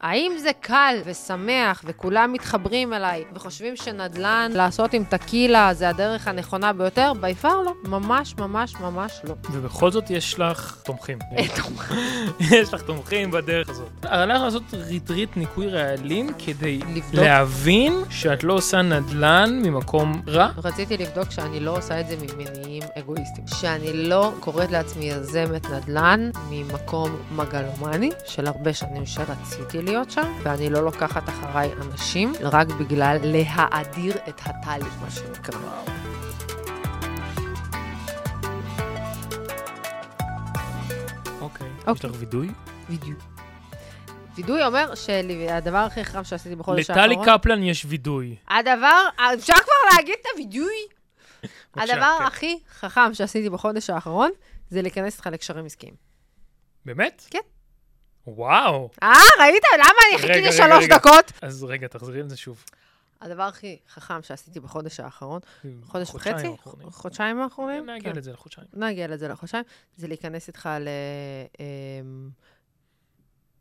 האם זה קל ושמח וכולם מתחברים אליי וחושבים שנדל"ן לעשות עם טקילה זה הדרך הנכונה ביותר? ביפר לא. ממש ממש ממש לא. ובכל זאת יש לך תומכים. יש לך תומכים בדרך הזאת. הלכת לעשות retreat ניקוי רעלים כדי לבדוק. להבין שאת לא עושה נדל"ן ממקום רע. רציתי לבדוק שאני לא עושה את זה ממניעים אגואיסטיים. שאני לא קוראת לעצמי יזמת נדל"ן ממקום מגלומני, של הרבה שנים שרציתי להיות שם, ואני לא לוקחת אחריי אנשים רק בגלל להאדיר את התהליך, מה שנקרא. אוקיי. יש אוקיי. לך וידוי? בדיוק. וידוי אומר שהדבר הכי חכם שעשיתי בחודש לטלי האחרון... קפלן יש וידוי. הדבר, אפשר כבר להגיד את הווידוי? בבקשה, הדבר כן. הכי חכם שעשיתי בחודש האחרון, זה להיכנס איתך לקשרים עסקיים. באמת? כן. וואו. אה, ראית? למה אני חיכיתי רגע, שלוש רגע. דקות? אז רגע, תחזרי על זה שוב. הדבר הכי חכם שעשיתי בחודש האחרון, חודש וחצי? חודשיים האחרונים? נגיע כן. לזה לחודשיים. נגיע לזה לחודשיים. זה להיכנס איתך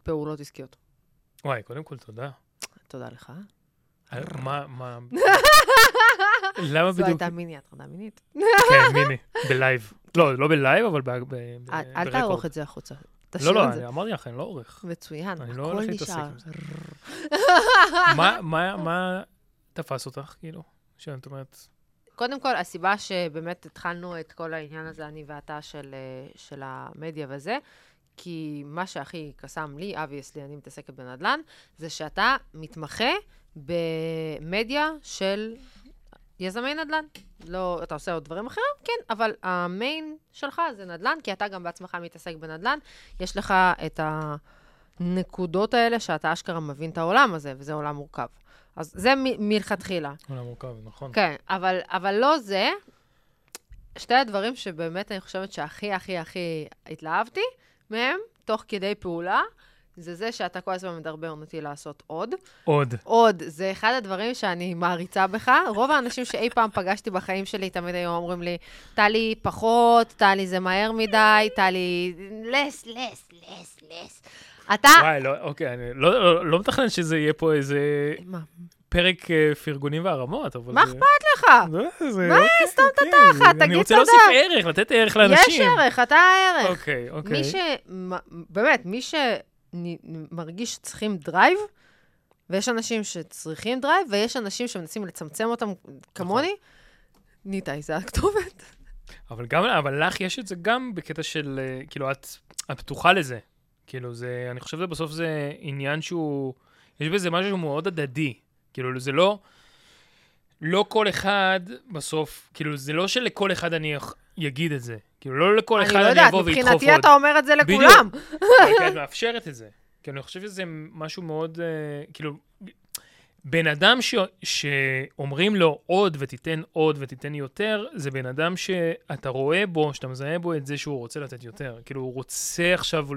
לפעולות עסקיות. וואי, קודם כל תודה. תודה לך. אה, מה, מה... למה זו בדיוק? הייתה מיני הטרדה מינית. כן, מיני, ב live. לא, לא ב live, אבל ב- ב- ב- אל- ב record. תערוך את זה החוצה. לא, תשאיר לא, את זה. אני אמרתי לך, אני לא עורך. מצוין, אני לא הולך להתעסק. עם זה. מה- מה- מה תפס אותך, כאילו? שאת אומרת, קודם כל, הסיבה שבאמת התחלנו את כל העניין הזה, אני ואתה, של, אה, של המדיה וזה, כי מה שהכי קסם לי, obviously, אני מתעסקת בנדל"ן, זה שאתה מתמחה במדיה של יזמי נדל"ן. לא, אתה עושה עוד דברים אחרים? כן, אבל ה main שלך זה נדל"ן, כי אתה גם בעצמך מתעסק בנדל"ן. יש לך את הנקודות האלה שאתה אשכרה מבין את העולם הזה, וזה עולם מורכב. אז זה מ- מלכתחילה. עולם מורכב, נכון. כן, אבל, אבל לא זה. שתי הדברים שבאמת אני חושבת שהכי הכי הכי התלהבתי מהם, תוך כדי פעולה, זה זה שאתה כל הזמן מדרבן אותי לעשות עוד. עוד. עוד, זה אחד הדברים שאני מעריצה בך. רוב האנשים שאי פעם פגשתי בחיים שלי תמיד היו אומרים לי, טלי, פחות, טלי, זה מהר מדי, טלי, לס, לס, לס, לס. אתה... וואי, לא, אוקיי, אני לא- לא- לא מתכנן שזה יהיה פה איזה מה? פרק אה, פרגונים והרמות, אבל... מה אכפת לך? מה, אוקיי, סתום את אוקיי, התחת, אני תגיד רוצה תודה. להוסיף ערך, לתת ערך לאנשים. יש ערך, אתה הערך. אוקיי, אוקיי. מי ש... באמת, מי שמרגיש שצריכים drive, ויש אנשים שצריכים drive, ויש אנשים שמנסים לצמצם אותם כמוני, ניתאי, זה הכתובת. אבל גם, אבל לך יש את זה גם בקטע של, אה, כאילו, את, את פתוחה לזה. כאילו, זה, אני חושב שבסוף זה עניין שהוא, יש בזה משהו שהוא מאוד הדדי. כאילו, זה לא, לא כל אחד בסוף, כאילו, זה לא שלכל אחד אני אגיד את זה. כאילו, לא לכל אחד אני לא אני יודעת, אבוא ואדחוף עוד. מבחינתי אתה אומר את זה בדיוק. לכולם. כי את מאפשרת את זה. כי אני חושב שזה משהו מאוד, אה, כאילו, בן אדם ש, שאומרים לו עוד ותיתן עוד ותיתן יותר, זה בן אדם שאתה רואה בו, שאתה מזהה בו את זה שהוא רוצה לתת יותר. כאילו, הוא רוצה עכשיו,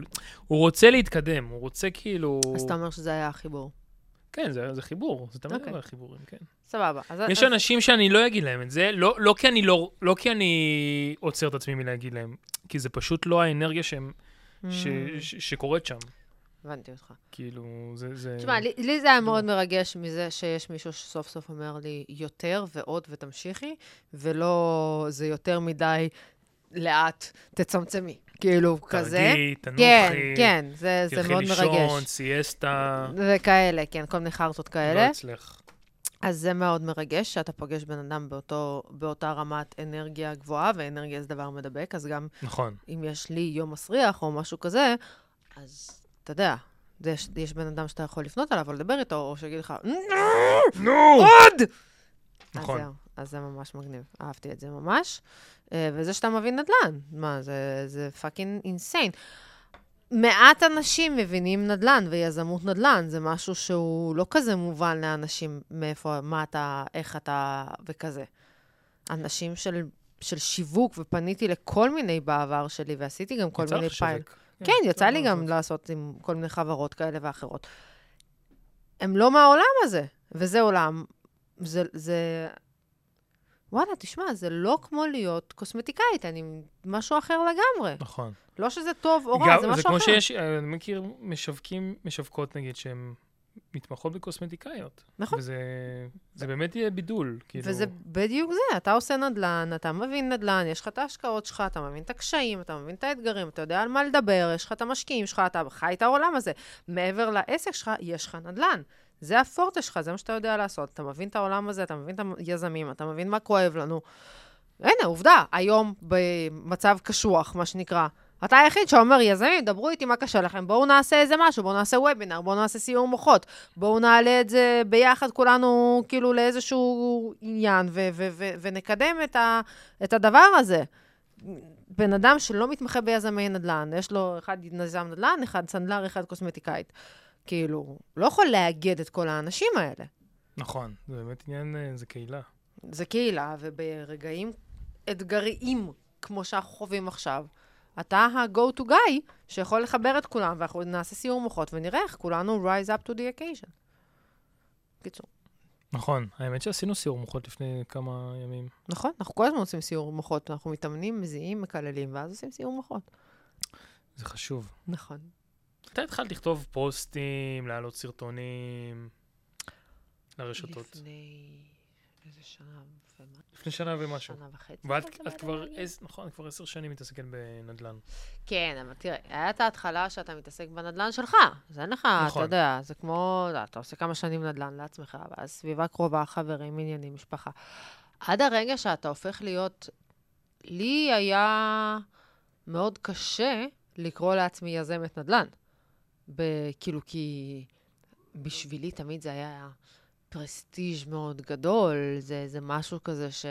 הוא רוצה להתקדם, הוא רוצה כאילו... אז אתה אומר שזה היה החיבור. כן, זה, זה חיבור, זה תמיד אוקיי. אבל חיבורים, כן. סבבה. אז- יש אז- אנשים שאני לא אגיד להם את זה, לא, לא, כי אני לא, לא כי אני עוצר את עצמי מלהגיד להם, כי זה פשוט לא האנרגיה שהם, ש, Mm, ש, שקורית שם. הבנתי אותך. כאילו, זה... זה... תשמע, לי- לי זה היה מאוד מרגש מזה שיש מישהו שסוף סוף אומר לי יותר ועוד ותמשיכי, ולא זה יותר מדי לאט, תצמצמי. כאילו, כזה. תרגיעי, תנוחי, כן, כן, זה, זה מאוד תלכי לישון, מרגש. סיאסטה, וכאלה, כן, כל מיני חרטות לא כאלה. אצלך. אז זה מאוד מרגש שאתה פוגש בן אדם באותו, באותה רמת אנרגיה גבוהה, ואנרגיה זה דבר מדבק, אז גם נכון. אם יש לי יום מסריח או משהו כזה, אז אתה יודע, יש, יש בן אדם שאתה יכול לפנות אליו או לדבר איתו, או שיגיד לך, נו! עוד! נכון. אז זהו, אז זה ממש מגניב. אהבתי את זה ממש. אה, וזה שאתה מבין נדל"ן, מה, זה, זה fucking insane. מעט אנשים מבינים נדל"ן ויזמות נדל"ן, זה משהו שהוא לא כזה מובן לאנשים מאיפה, מה אתה, איך אתה וכזה. אנשים של, של שיווק, ופניתי לכל מיני בעבר שלי, ועשיתי גם כל מיני fail. לשווק. כן, יצא לי גם. לעשות עם כל מיני חברות כאלה ואחרות. הם לא מהעולם הזה, וזה עולם, זה, זה, וואלה, תשמע, זה לא כמו להיות קוסמטיקאית, אני משהו אחר לגמרי. נכון. לא שזה טוב או רע, זה משהו זה כמו אחר. שיש, אני מכיר משווקים, משווקות נגיד, שהן מתמחות בקוסמטיקאיות. נכון. וזה זה באמת יהיה בידול, כאילו. וזה בדיוק זה, אתה עושה נדל"ן, אתה מבין נדל"ן, יש לך את ההשקעות שלך, אתה מבין את הקשיים, אתה מבין את האתגרים, אתה יודע על מה לדבר, יש לך את המשקיעים שלך, אתה חי את העולם הזה. מעבר לעסק שלך, יש לך נדל"ן. זה הפורטה שלך, זה מה שאתה יודע לעשות. אתה מבין את העולם הזה, אתה מבין את היזמים, אתה מבין מה כואב לנו. הנה, עובדה, היום במצב קשוח, מה שנקרא. אתה היחיד שאומר, יזמים, דברו איתי מה קשה לכם, בואו נעשה איזה משהו, בואו נעשה וובינר, בואו נעשה סיור מוחות, בואו נעלה את זה ביחד כולנו, כאילו, לאיזשהו עניין, ו- ו- ו- ונקדם את, ה- את הדבר הזה. בן אדם שלא מתמחה ביזמי נדל"ן, יש לו אחד יזם נדל"ן, אחד סנדלר, אחד קוסמטיקאית. כאילו, לא יכול לאגד את כל האנשים האלה. נכון, זה באמת עניין, אה, זה קהילה. זה קהילה, וברגעים אתגריים, כמו שאנחנו חווים עכשיו, אתה ה-go to guy שיכול לחבר את כולם, ואנחנו נעשה סיור מוחות ונראה איך כולנו rise up to the occasion. קיצור, נכון, האמת שעשינו סיור מוחות לפני כמה ימים. נכון, אנחנו כל הזמן עושים סיור מוחות, אנחנו מתאמנים, מזיעים, מקללים, ואז עושים סיור מוחות. זה חשוב. נכון. מתי התחלת לכתוב פוסטים, להעלות סרטונים לרשתות? לפני איזה שנה ומה? לפני שנה ומשהו. שנה וחצי. ואת כבר. עש- נכון, כבר עשר שנים מתעסקת בנדל"ן. כן, אבל תראה, היה את ההתחלה שאתה מתעסק בנדל"ן שלך. אז אין לך, נכון. אתה יודע, זה כמו, אתה יודע, אתה עושה כמה שנים נדל"ן לעצמך, ואז סביבה קרובה, חברים, עניינים, משפחה. עד הרגע שאתה הופך להיות... לי היה מאוד קשה לקרוא לעצמי יזמת נדל"ן. ב- כאילו, כי בשבילי תמיד זה היה פרסטיג' מאוד גדול, זה, זה משהו כזה ש...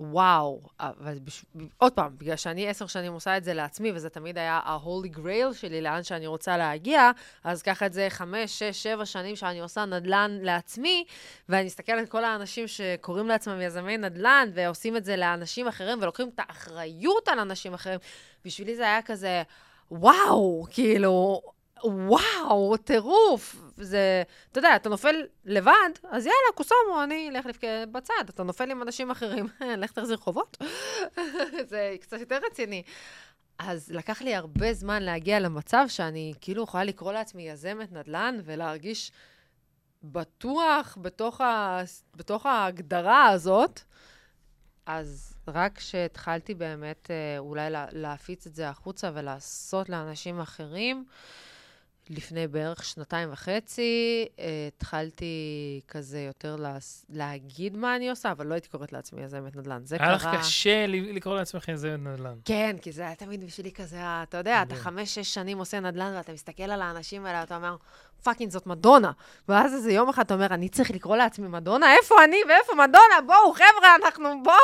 וואו, אבל בש... עוד פעם, בגלל שאני עשר שנים עושה את זה לעצמי, וזה תמיד היה ה-holy grail שלי, לאן שאני רוצה להגיע, אז ככה את זה חמש, שש, שבע שנים שאני עושה נדל"ן לעצמי, ואני מסתכלת על כל האנשים שקוראים לעצמם יזמי נדל"ן, ועושים את זה לאנשים אחרים, ולוקחים את האחריות על אנשים אחרים. בשבילי זה היה כזה, וואו, כאילו, וואו, טירוף. זה, אתה יודע, אתה נופל לבד, אז יאללה, קוסומו, אני אלך לבכה בצד. אתה נופל עם אנשים אחרים, לך תחזיר חובות. זה קצת יותר רציני. אז לקח לי הרבה זמן להגיע למצב שאני כאילו יכולה לקרוא לעצמי יזמת נדל"ן ולהרגיש בטוח בתוך, ה... בתוך ההגדרה הזאת. אז רק כשהתחלתי באמת אה, אולי לה, להפיץ את זה החוצה ולעשות לאנשים אחרים, לפני בערך שנתיים וחצי, אה, התחלתי כזה יותר לה, להגיד מה אני עושה, אבל לא הייתי קוראת לעצמי יזמת נדל"ן. זה היה קרה... לך קשה לקרוא לעצמך יזמת נדל"ן. כן, כי זה היה תמיד בשבילי כזה, אתה יודע, אתה מדהים. חמש-שש שנים עושה נדל"ן, ואתה מסתכל על האנשים האלה, ואתה אומר, fucking, זאת מדונה. ואז איזה יום אחד אתה אומר, אני צריך לקרוא לעצמי מדונה? איפה אני ואיפה מדונה? בואו, חבר'ה, אנחנו בואו,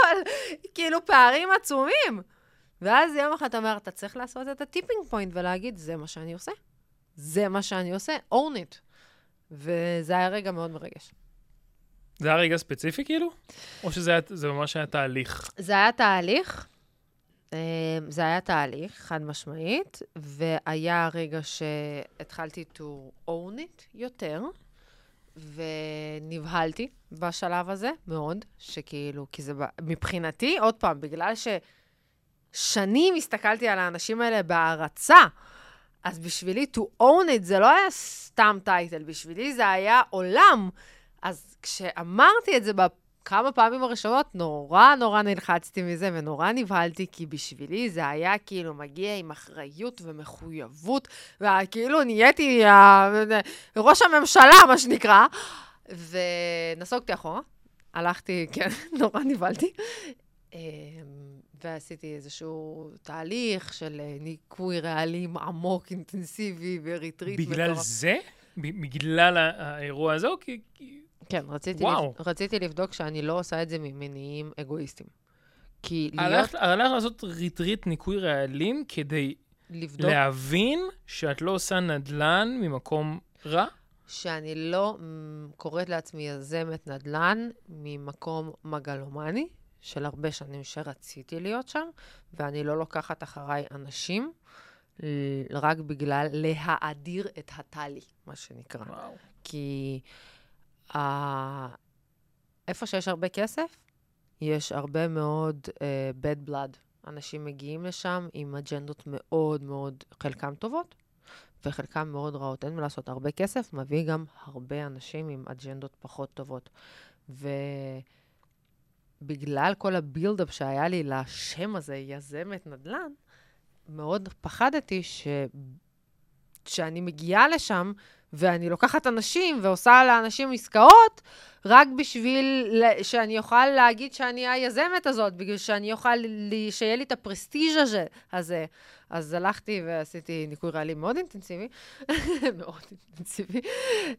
כאילו פערים עצומים. ואז יום אחד אתה אומר, אתה צריך לעשות את ה tipping point ולהגיד, זה מה שאני עושה. זה מה שאני עושה, own it. וזה היה רגע מאוד מרגש. זה היה רגע ספציפי כאילו? או שזה היה, זה ממש היה תהליך? זה היה תהליך, אה, זה היה תהליך, חד משמעית, והיה רגע שהתחלתי to own it יותר, ונבהלתי בשלב הזה מאוד, שכאילו, כי זה מבחינתי, עוד פעם, בגלל ששנים הסתכלתי על האנשים האלה בהערצה, אז בשבילי to own it זה לא היה סתם טייטל, בשבילי זה היה עולם. אז כשאמרתי את זה בכמה פעמים הראשונות, נורא נורא נלחצתי מזה ונורא נבהלתי, כי בשבילי זה היה כאילו מגיע עם אחריות ומחויבות, וכאילו נהייתי ראש הממשלה, מה שנקרא. ונסוגתי אחורה, הלכתי, כן, נורא נבהלתי. ועשיתי איזשהו תהליך של אה, ניקוי רעלים עמוק, אינטנסיבי וריטריט. בגלל מטורף. זה? בגלל האירוע הזה? או כי... כן, רציתי, וואו. רציתי לבדוק שאני לא עושה את זה ממניעים אגואיסטיים. כי להיות, הלכת הלכת לעשות ריטריט ניקוי רעלים כדי לבדוק להבין שאת לא עושה נדל"ן ממקום רע? שאני לא קוראת לעצמי יזמת נדל"ן ממקום מגלומני, של הרבה שנים שרציתי להיות שם, ואני לא לוקחת אחריי אנשים רק בגלל להאדיר את הטלי, מה שנקרא. וואו. כי ה... איפה שיש הרבה כסף, יש הרבה מאוד uh, bad blood. אנשים מגיעים לשם עם אג'נדות מאוד מאוד, חלקם טובות, וחלקם מאוד רעות. אין מה לעשות, הרבה כסף מביא גם הרבה אנשים עם אג'נדות פחות טובות. ובגלל כל הבילדאפ שהיה לי לשם הזה, יזמת נדל"ן, מאוד פחדתי ש... מגיעה לשם, ואני לוקחת אנשים ועושה לאנשים עסקאות, רק בשביל שאני אוכל להגיד שאני היזמת הזאת, בגלל שאני אוכל, שיהיה לי את הפרסטיז' הזה. אז הלכתי ועשיתי ניקוי רעלי מאוד אינטנסיבי, מאוד אינטנסיבי,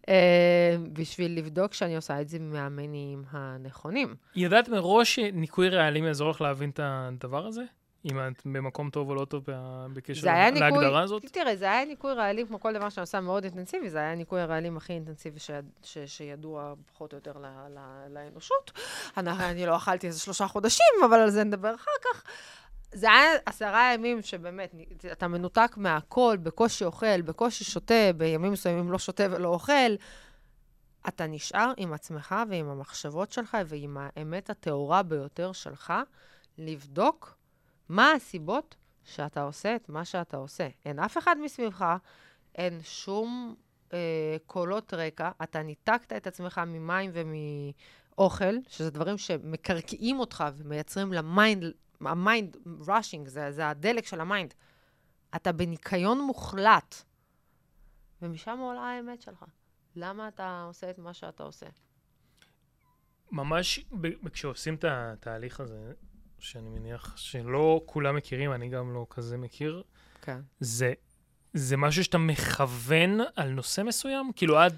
אה, בשביל לבדוק שאני עושה את זה מהמניעים הנכונים. ידעת מראש שניקוי רעלים יעזור לך להבין את הדבר הזה? אם את במקום טוב או לא טוב בקשר להגדרה הזאת? תראה, זה היה ניקוי רעלים, כמו כל דבר שאני עושה מאוד אינטנסיבי, זה היה ניקוי הרעלים הכי אינטנסיבי ש, ש, שידוע פחות או יותר ל, ל, לאנושות. אני, אני לא אכלתי איזה שלושה חודשים, אבל על זה נדבר אחר כך. זה היה עשרה ימים שבאמת, אתה מנותק מהכל, בקושי אוכל, בקושי שותה, בימים מסוימים לא שותה ולא אוכל. אתה נשאר עם עצמך ועם המחשבות שלך ועם האמת הטהורה ביותר שלך, לבדוק מה הסיבות שאתה עושה את מה שאתה עושה. אין אף אחד מסביבך, אין שום אה, קולות רקע, אתה ניתקת את עצמך ממים ומאוכל, שזה דברים שמקרקעים אותך ומייצרים ל mind, ה mind rushing, זה, זה הדלק של ה mind. אתה בניקיון מוחלט, ומשם עולה האמת שלך. למה אתה עושה את מה שאתה עושה? ממש כשעושים את התהליך הזה, שאני מניח שלא כולם מכירים, אני גם לא כזה מכיר. כן. זה, זה משהו שאתה מכוון על נושא מסוים? כאילו, את,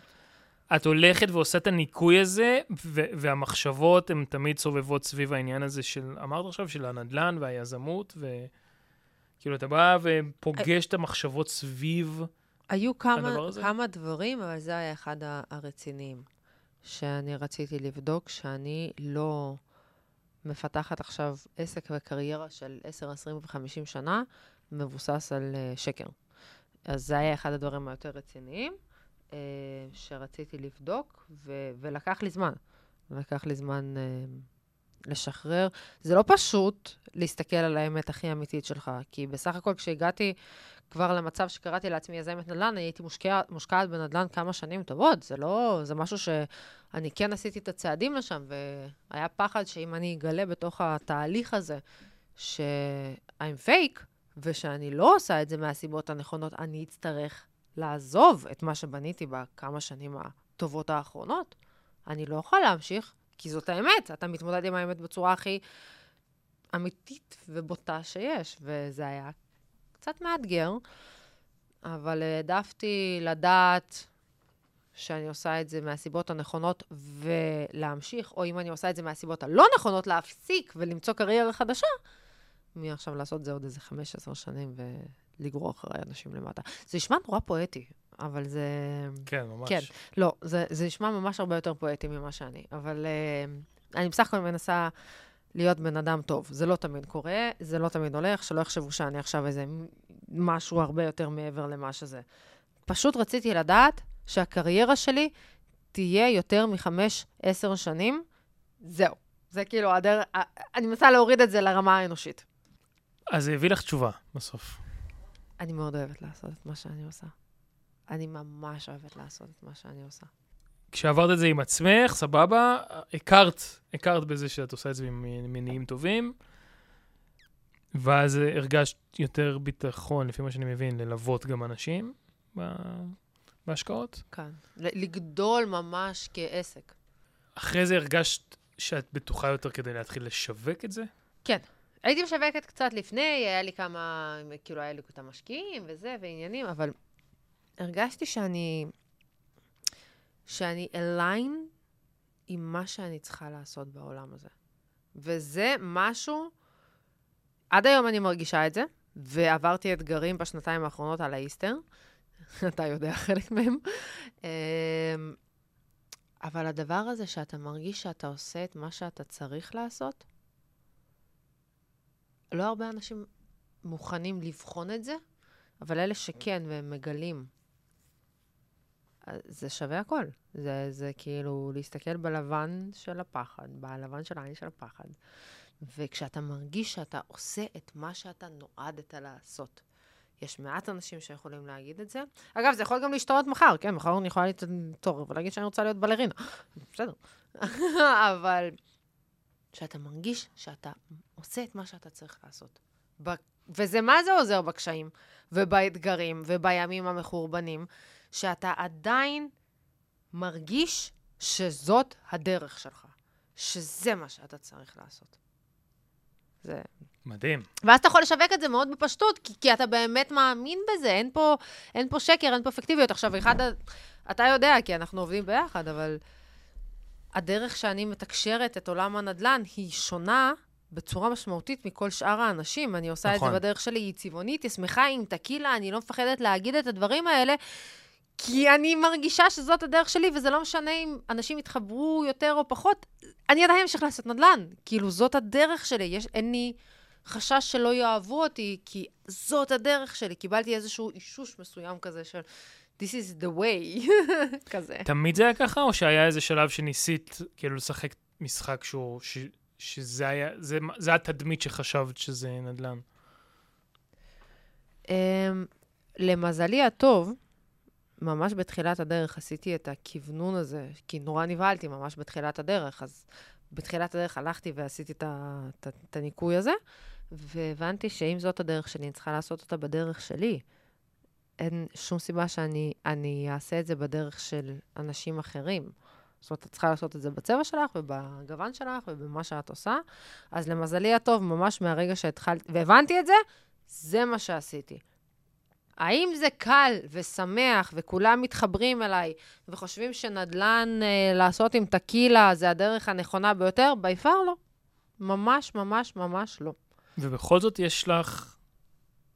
את הולכת ועושה את הניקוי הזה, ו- והמחשבות הן תמיד סובבות סביב העניין הזה של, אמרת עכשיו, של הנדל"ן והיזמות, וכאילו, אתה בא ופוגש את המחשבות סביב היו כמה, כמה דברים, אבל זה היה אחד הרציניים, שאני רציתי לבדוק, שאני לא... מפתחת עכשיו עסק וקריירה של 10, 20 ו-50 שנה, מבוסס על uh, שקר. אז זה היה אחד הדברים היותר רציניים, uh, שרציתי לבדוק, ו- ולקח לי זמן. לקח לי זמן uh, לשחרר. זה לא פשוט להסתכל על האמת הכי אמיתית שלך, כי בסך הכל כשהגעתי כבר למצב שקראתי לעצמי יזמת נדל"ן, אני הייתי מושקע, מושקעת בנדל"ן כמה שנים טובות. זה לא, זה משהו שאני כן עשיתי את הצעדים לשם, והיה פחד שאם אני אגלה בתוך התהליך הזה ש-I'm fake, ושאני לא עושה את זה מהסיבות הנכונות, אני אצטרך לעזוב את מה שבניתי בכמה שנים הטובות האחרונות. אני לא אוכל להמשיך, כי זאת האמת. אתה מתמודד עם האמת בצורה הכי אמיתית ובוטה שיש, וזה היה קצת מאתגר, אבל העדפתי לדעת שאני עושה את זה מהסיבות הנכונות ולהמשיך, או אם אני עושה את זה מהסיבות הלא נכונות, להפסיק ולמצוא קריירה חדשה, מעכשיו לעשות זה עוד איזה 15 שנים ולגרור אחרי אנשים למטה. זה נשמע נורא פואטי, אבל זה... כן, ממש. כן, לא, זה, זה נשמע ממש הרבה יותר פואטי ממה שאני, אבל uh, אני בסך הכל מנסה להיות בן אדם טוב. זה לא תמיד קורה, זה לא תמיד הולך, שלא יחשבו שאני עכשיו איזה משהו הרבה יותר מעבר למה שזה. פשוט רציתי לדעת שהקריירה שלי תהיה יותר מחמש, עשר שנים, זהו. זה כאילו הדרך, אני מנסה להוריד את זה לרמה האנושית. אז זה הביא לך תשובה בסוף. אני מאוד אוהבת לעשות את מה שאני עושה. אני ממש אוהבת לעשות את מה שאני עושה. כשעברת את זה עם עצמך, סבבה, הכרת, הכרת בזה שאת עושה את זה עם מניעים טובים, ואז הרגשת יותר ביטחון, לפי מה שאני מבין, ללוות גם אנשים בהשקעות? כן, לגדול ממש כעסק. אחרי זה הרגשת שאת בטוחה יותר כדי להתחיל לשווק את זה? כן. הייתי משווקת קצת לפני, היה לי כמה, כאילו, היה לי את המשקיעים וזה, ועניינים, אבל הרגשתי שאני שאני אליין עם מה שאני צריכה לעשות בעולם הזה. וזה משהו, עד היום אני מרגישה את זה, ועברתי אתגרים בשנתיים האחרונות על האיסטר, אתה יודע חלק מהם. אמ, אבל הדבר הזה שאתה מרגיש שאתה עושה את מה שאתה צריך לעשות, לא הרבה אנשים מוכנים לבחון את זה, אבל אלה שכן והם מגלים זה שווה הכל. זה, זה כאילו להסתכל בלבן של הפחד, בלבן של העין של הפחד. וכשאתה מרגיש שאתה עושה את מה שאתה נועדת לעשות. יש מעט אנשים שיכולים להגיד את זה. אגב, זה יכול גם להשתנות מחר, כן? מחר אני יכולה להתעורר ולהגיד שאני רוצה להיות בלרינה. בסדר. אבל שאתה מרגיש שאתה עושה את מה שאתה צריך לעשות. וזה מה זה עוזר בקשיים, ובאתגרים, ובימים המחורבנים, שאתה עדיין מרגיש שזאת הדרך שלך, שזה מה שאתה צריך לעשות. זה... מדהים. ואז אתה יכול לשווק את זה מאוד בפשטות, כי, כי אתה באמת מאמין בזה, אין פה, אין פה שקר, אין פה אפקטיביות. עכשיו, אחד, אתה יודע, כי אנחנו עובדים ביחד, אבל הדרך שאני מתקשרת את עולם הנדל"ן היא שונה בצורה משמעותית מכל שאר האנשים. אני עושה נכון. את זה נכון. בדרך שלי, היא צבעונית, היא שמחה עם טקילה, אני לא מפחדת להגיד את הדברים האלה, כי אני מרגישה שזאת הדרך שלי, וזה לא משנה אם אנשים יתחברו יותר או פחות, אני עדיין אמשיך לעשות נדל"ן. כאילו, זאת הדרך שלי. יש, אין לי חשש שלא יאהבו אותי, כי זאת הדרך שלי. קיבלתי איזשהו אישוש מסוים כזה של... This is the way, כזה. תמיד זה היה ככה, או שהיה איזה שלב שניסית כאילו לשחק משחק שהוא, ש, שזה היה, זה, זה התדמית שחשבת שזה נדל"ן? Um, למזלי הטוב, ממש בתחילת הדרך עשיתי את הכוונון הזה, כי נורא נבהלתי ממש בתחילת הדרך, אז בתחילת הדרך הלכתי ועשיתי את, הניקוי הזה, והבנתי שאם זאת הדרך שלי, אני צריכה לעשות אותה בדרך שלי. אין שום סיבה שאני אעשה את זה בדרך של אנשים אחרים. זאת אומרת, את צריכה לעשות את זה בצבע שלך ובגוון שלך ובמה שאת עושה. אז למזלי הטוב, ממש מהרגע שהתחלתי, והבנתי את זה, זה מה שעשיתי. האם זה קל ושמח וכולם מתחברים אליי וחושבים שנדל"ן אה, לעשות עם טקילה זה הדרך הנכונה ביותר? ביפר לא. ממש, ממש, ממש לא. ובכל זאת יש לך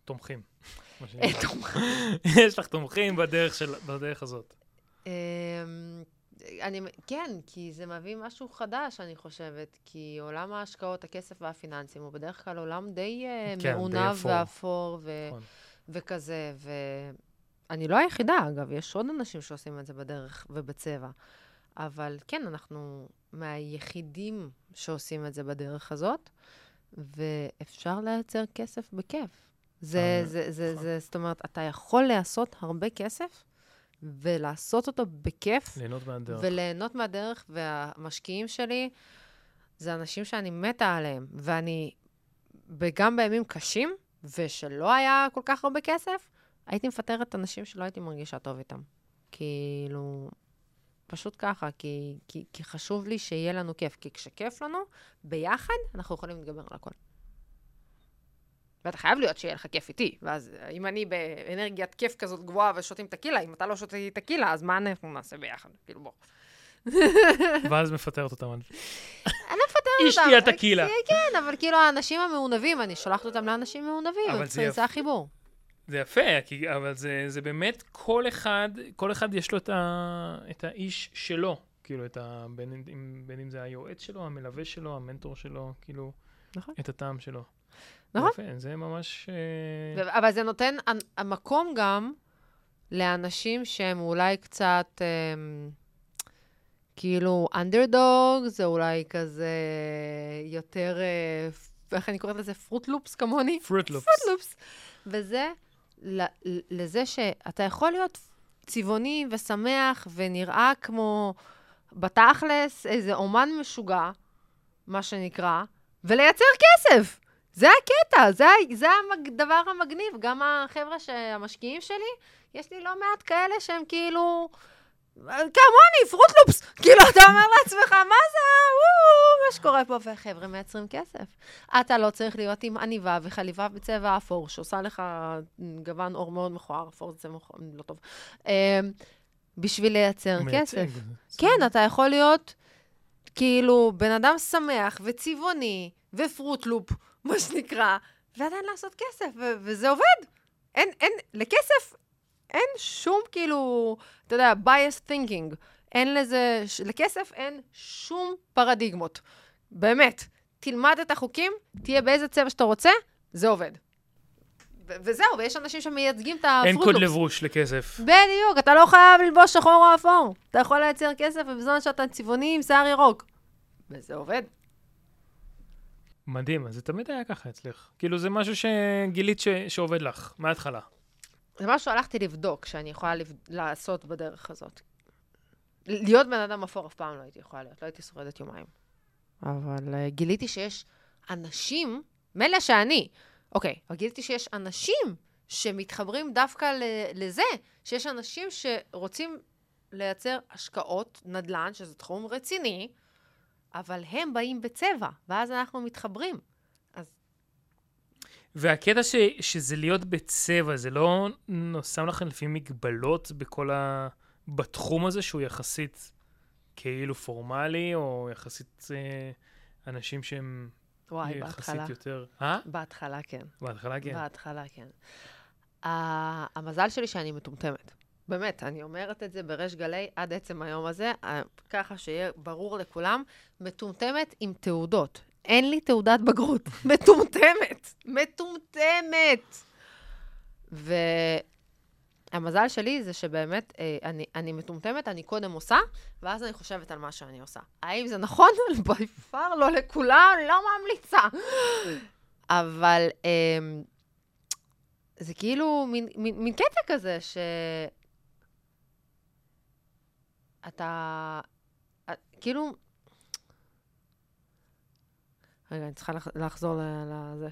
תומכים. יש לך תומכים בדרך, של, בדרך הזאת. אמ, אני, כן, כי זה מביא משהו חדש, אני חושבת. כי עולם ההשקעות, הכסף והפיננסים הוא בדרך כלל עולם די uh, כן, מעונב ואפור ו- נכון. וכזה. ואני לא היחידה, אגב, יש עוד אנשים שעושים את זה בדרך ובצבע. אבל כן, אנחנו מהיחידים שעושים את זה בדרך הזאת, ואפשר לייצר כסף בכיף. זה, אה, זה, זה, נכון. זה, זאת אומרת, אתה יכול לעשות הרבה כסף ולעשות אותו בכיף. ליהנות מהדרך. וליהנות מהדרך, והמשקיעים שלי זה אנשים שאני מתה עליהם, ואני, וגם בימים קשים, ושלא היה כל כך הרבה כסף, הייתי מפטרת אנשים שלא הייתי מרגישה טוב איתם. כאילו, פשוט ככה, כי, כי, כי חשוב לי שיהיה לנו כיף. כי כשכיף לנו, ביחד אנחנו יכולים להתגבר על הכל. ואתה חייב להיות שיהיה לך כיף איתי. ואז אם אני באנרגיית כיף כזאת גבוהה ושותים טקילה, אם אתה לא שותה טקילה, אז מה אנחנו נעשה ביחד? כאילו, בוא. ואז מפטרת אותם. אני לא מפטרת אותם. אשתי הטקילה. כן, אבל כאילו האנשים המעונבים, אני שולחת אותם לאנשים מעונבים. אבל זה החיבור. זה יפה, כי, אבל זה, זה באמת, כל אחד, כל אחד יש לו את, ה, את האיש שלו. כאילו, את ה, בין, בין אם זה היועץ שלו, המלווה שלו, המנטור שלו, כאילו, נכון. את הטעם שלו. נכון. יפה, זה ממש... אה, אבל זה נותן המקום גם לאנשים שהם אולי קצת, um, כאילו, אנדרדוג, זה אולי כזה יותר, uh, איך אני קוראת לזה? פרוט לופס כמוני? פרוט לופס. פרוט לופס. וזה לזה שאתה יכול להיות צבעוני ושמח ונראה כמו, בתכלס, איזה אומן משוגע, מה שנקרא, ולייצר כסף. זה הקטע, זה, זה הדבר המגניב. גם החבר'ה המשקיעים שלי, יש לי לא מעט כאלה שהם כאילו... כמוני, פרוטלופס. כאילו, אתה אומר לעצמך, מה זה, וואו, מה שקורה פה? והחבר'ה מייצרים כסף. אתה לא צריך להיות עם עניבה וחליבה בצבע אפור, שעושה לך גוון אור מאוד מכוער, אפור זה צבע לא טוב, אמ, בשביל לייצר כסף. כן, אתה יכול להיות כאילו בן אדם שמח וצבעוני ופרוטלופ. מה שנקרא, ועדיין לעשות כסף, וזה עובד. אין, אין, לכסף אין שום כאילו, אתה יודע, bias thinking. אין לזה, לכסף אין שום פרדיגמות. באמת. תלמד את החוקים, תהיה באיזה צבע שאתה רוצה, זה עובד. ו- וזהו, ויש אנשים שמייצגים את הפרוטלופס. אין קוד לבוש לכסף. בדיוק, אתה לא חייב ללבוש שחור או אפור. אתה יכול לייצר כסף ובזמן שאתה צבעוני עם שיער ירוק. וזה עובד. מדהים, אז זה תמיד היה ככה אצלך. כאילו, זה משהו שגילית ש... שעובד לך, מההתחלה. זה משהו שהלכתי לבדוק, שאני יכולה לב... לעשות בדרך הזאת. להיות בן אדם אפור אף פעם לא הייתי יכולה להיות, לא הייתי שורדת יומיים. אבל uh, גיליתי שיש אנשים, מילא שאני, אוקיי, אבל גיליתי שיש אנשים שמתחברים דווקא לזה, שיש אנשים שרוצים לייצר השקעות נדל"ן, שזה תחום רציני, אבל הם באים בצבע, ואז אנחנו מתחברים. והקטע ש... שזה להיות בצבע, זה לא שם לכם לפעמים מגבלות בכל ה... בתחום הזה שהוא יחסית כאילו פורמלי, או יחסית אה, אנשים שהם וואי, יחסית בהתחלה. יותר... אה? בהתחלה כן. בהתחלה כן. בהתחלה, כן. ה- המזל שלי שאני מטומטמת. באמת, אני אומרת את זה בריש גלי עד עצם היום הזה, אה, ככה שיהיה ברור לכולם, מטומטמת עם תעודות. אין לי תעודת בגרות. מטומטמת. מטומטמת. והמזל שלי זה שבאמת, אה, אני, אני מטומטמת, אני קודם עושה, ואז אני חושבת על מה שאני עושה. האם זה נכון? בפאר לא לכולם, לא ממליצה. אבל אמ, זה כאילו מין, מין, מין קטע כזה, ש... אתה... את- כאילו... רגע, אני צריכה לח- לחזור לזה.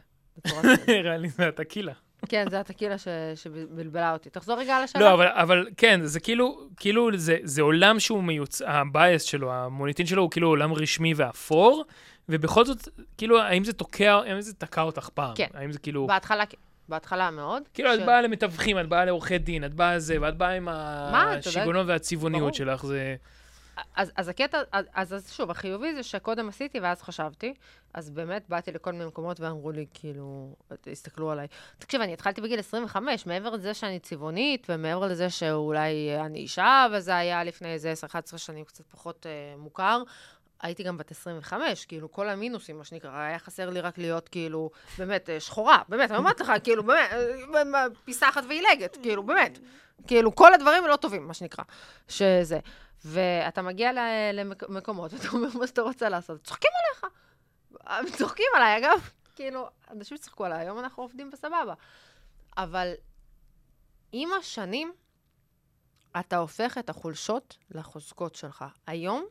נראה לי זה הטקילה. כן, זה הטקילה ש- שבלבלה אותי. תחזור רגע על השאלה. לא, אבל, אבל כן, זה כאילו, כאילו זה, זה עולם שהוא מיוצ... ה base שלו, המוניטין שלו הוא כאילו עולם רשמי ואפור, ובכל זאת, כאילו, האם זה תוקע, האם זה תקע אותך פעם? כן. האם זה כאילו... בהתחלה, כן. בהתחלה מאוד. כאילו, ש- את באה למתווכים, את באה לעורכי דין, את באה זה, ואת באה עם השיגעונות והצבעוניות. שלך, זה... אז, אז הקטע, אז, אז, שוב, החיובי זה שקודם עשיתי ואז חשבתי, אז באמת באתי לכל מיני מקומות ואמרו לי, כאילו, הסתכלו עליי. תקשיב, אני התחלתי בגיל 25, מעבר לזה שאני צבעונית, ומעבר לזה שאולי אני אישה, וזה היה לפני איזה 10-11 שנים קצת פחות אה, מוכר, הייתי גם בת 25, כאילו, כל המינוסים, מה שנקרא, היה חסר לי רק להיות, כאילו, באמת, אה, שחורה, באמת, אני אומרת לך, כאילו, באמת, אה, פיסה אחת ועילגת, כאילו, באמת. כאילו, כל הדברים לא טובים, מה שנקרא, שזה. ואתה מגיע למקומות, ואתה אומר, מה שאתה רוצה לעשות? צוחקים עליך. הם צוחקים עליי, אגב, כאילו, אנשים צחקו עליי, היום אנחנו עובדים בסבבה. אבל עם השנים, אתה הופך את החולשות לחוזקות שלך. היום,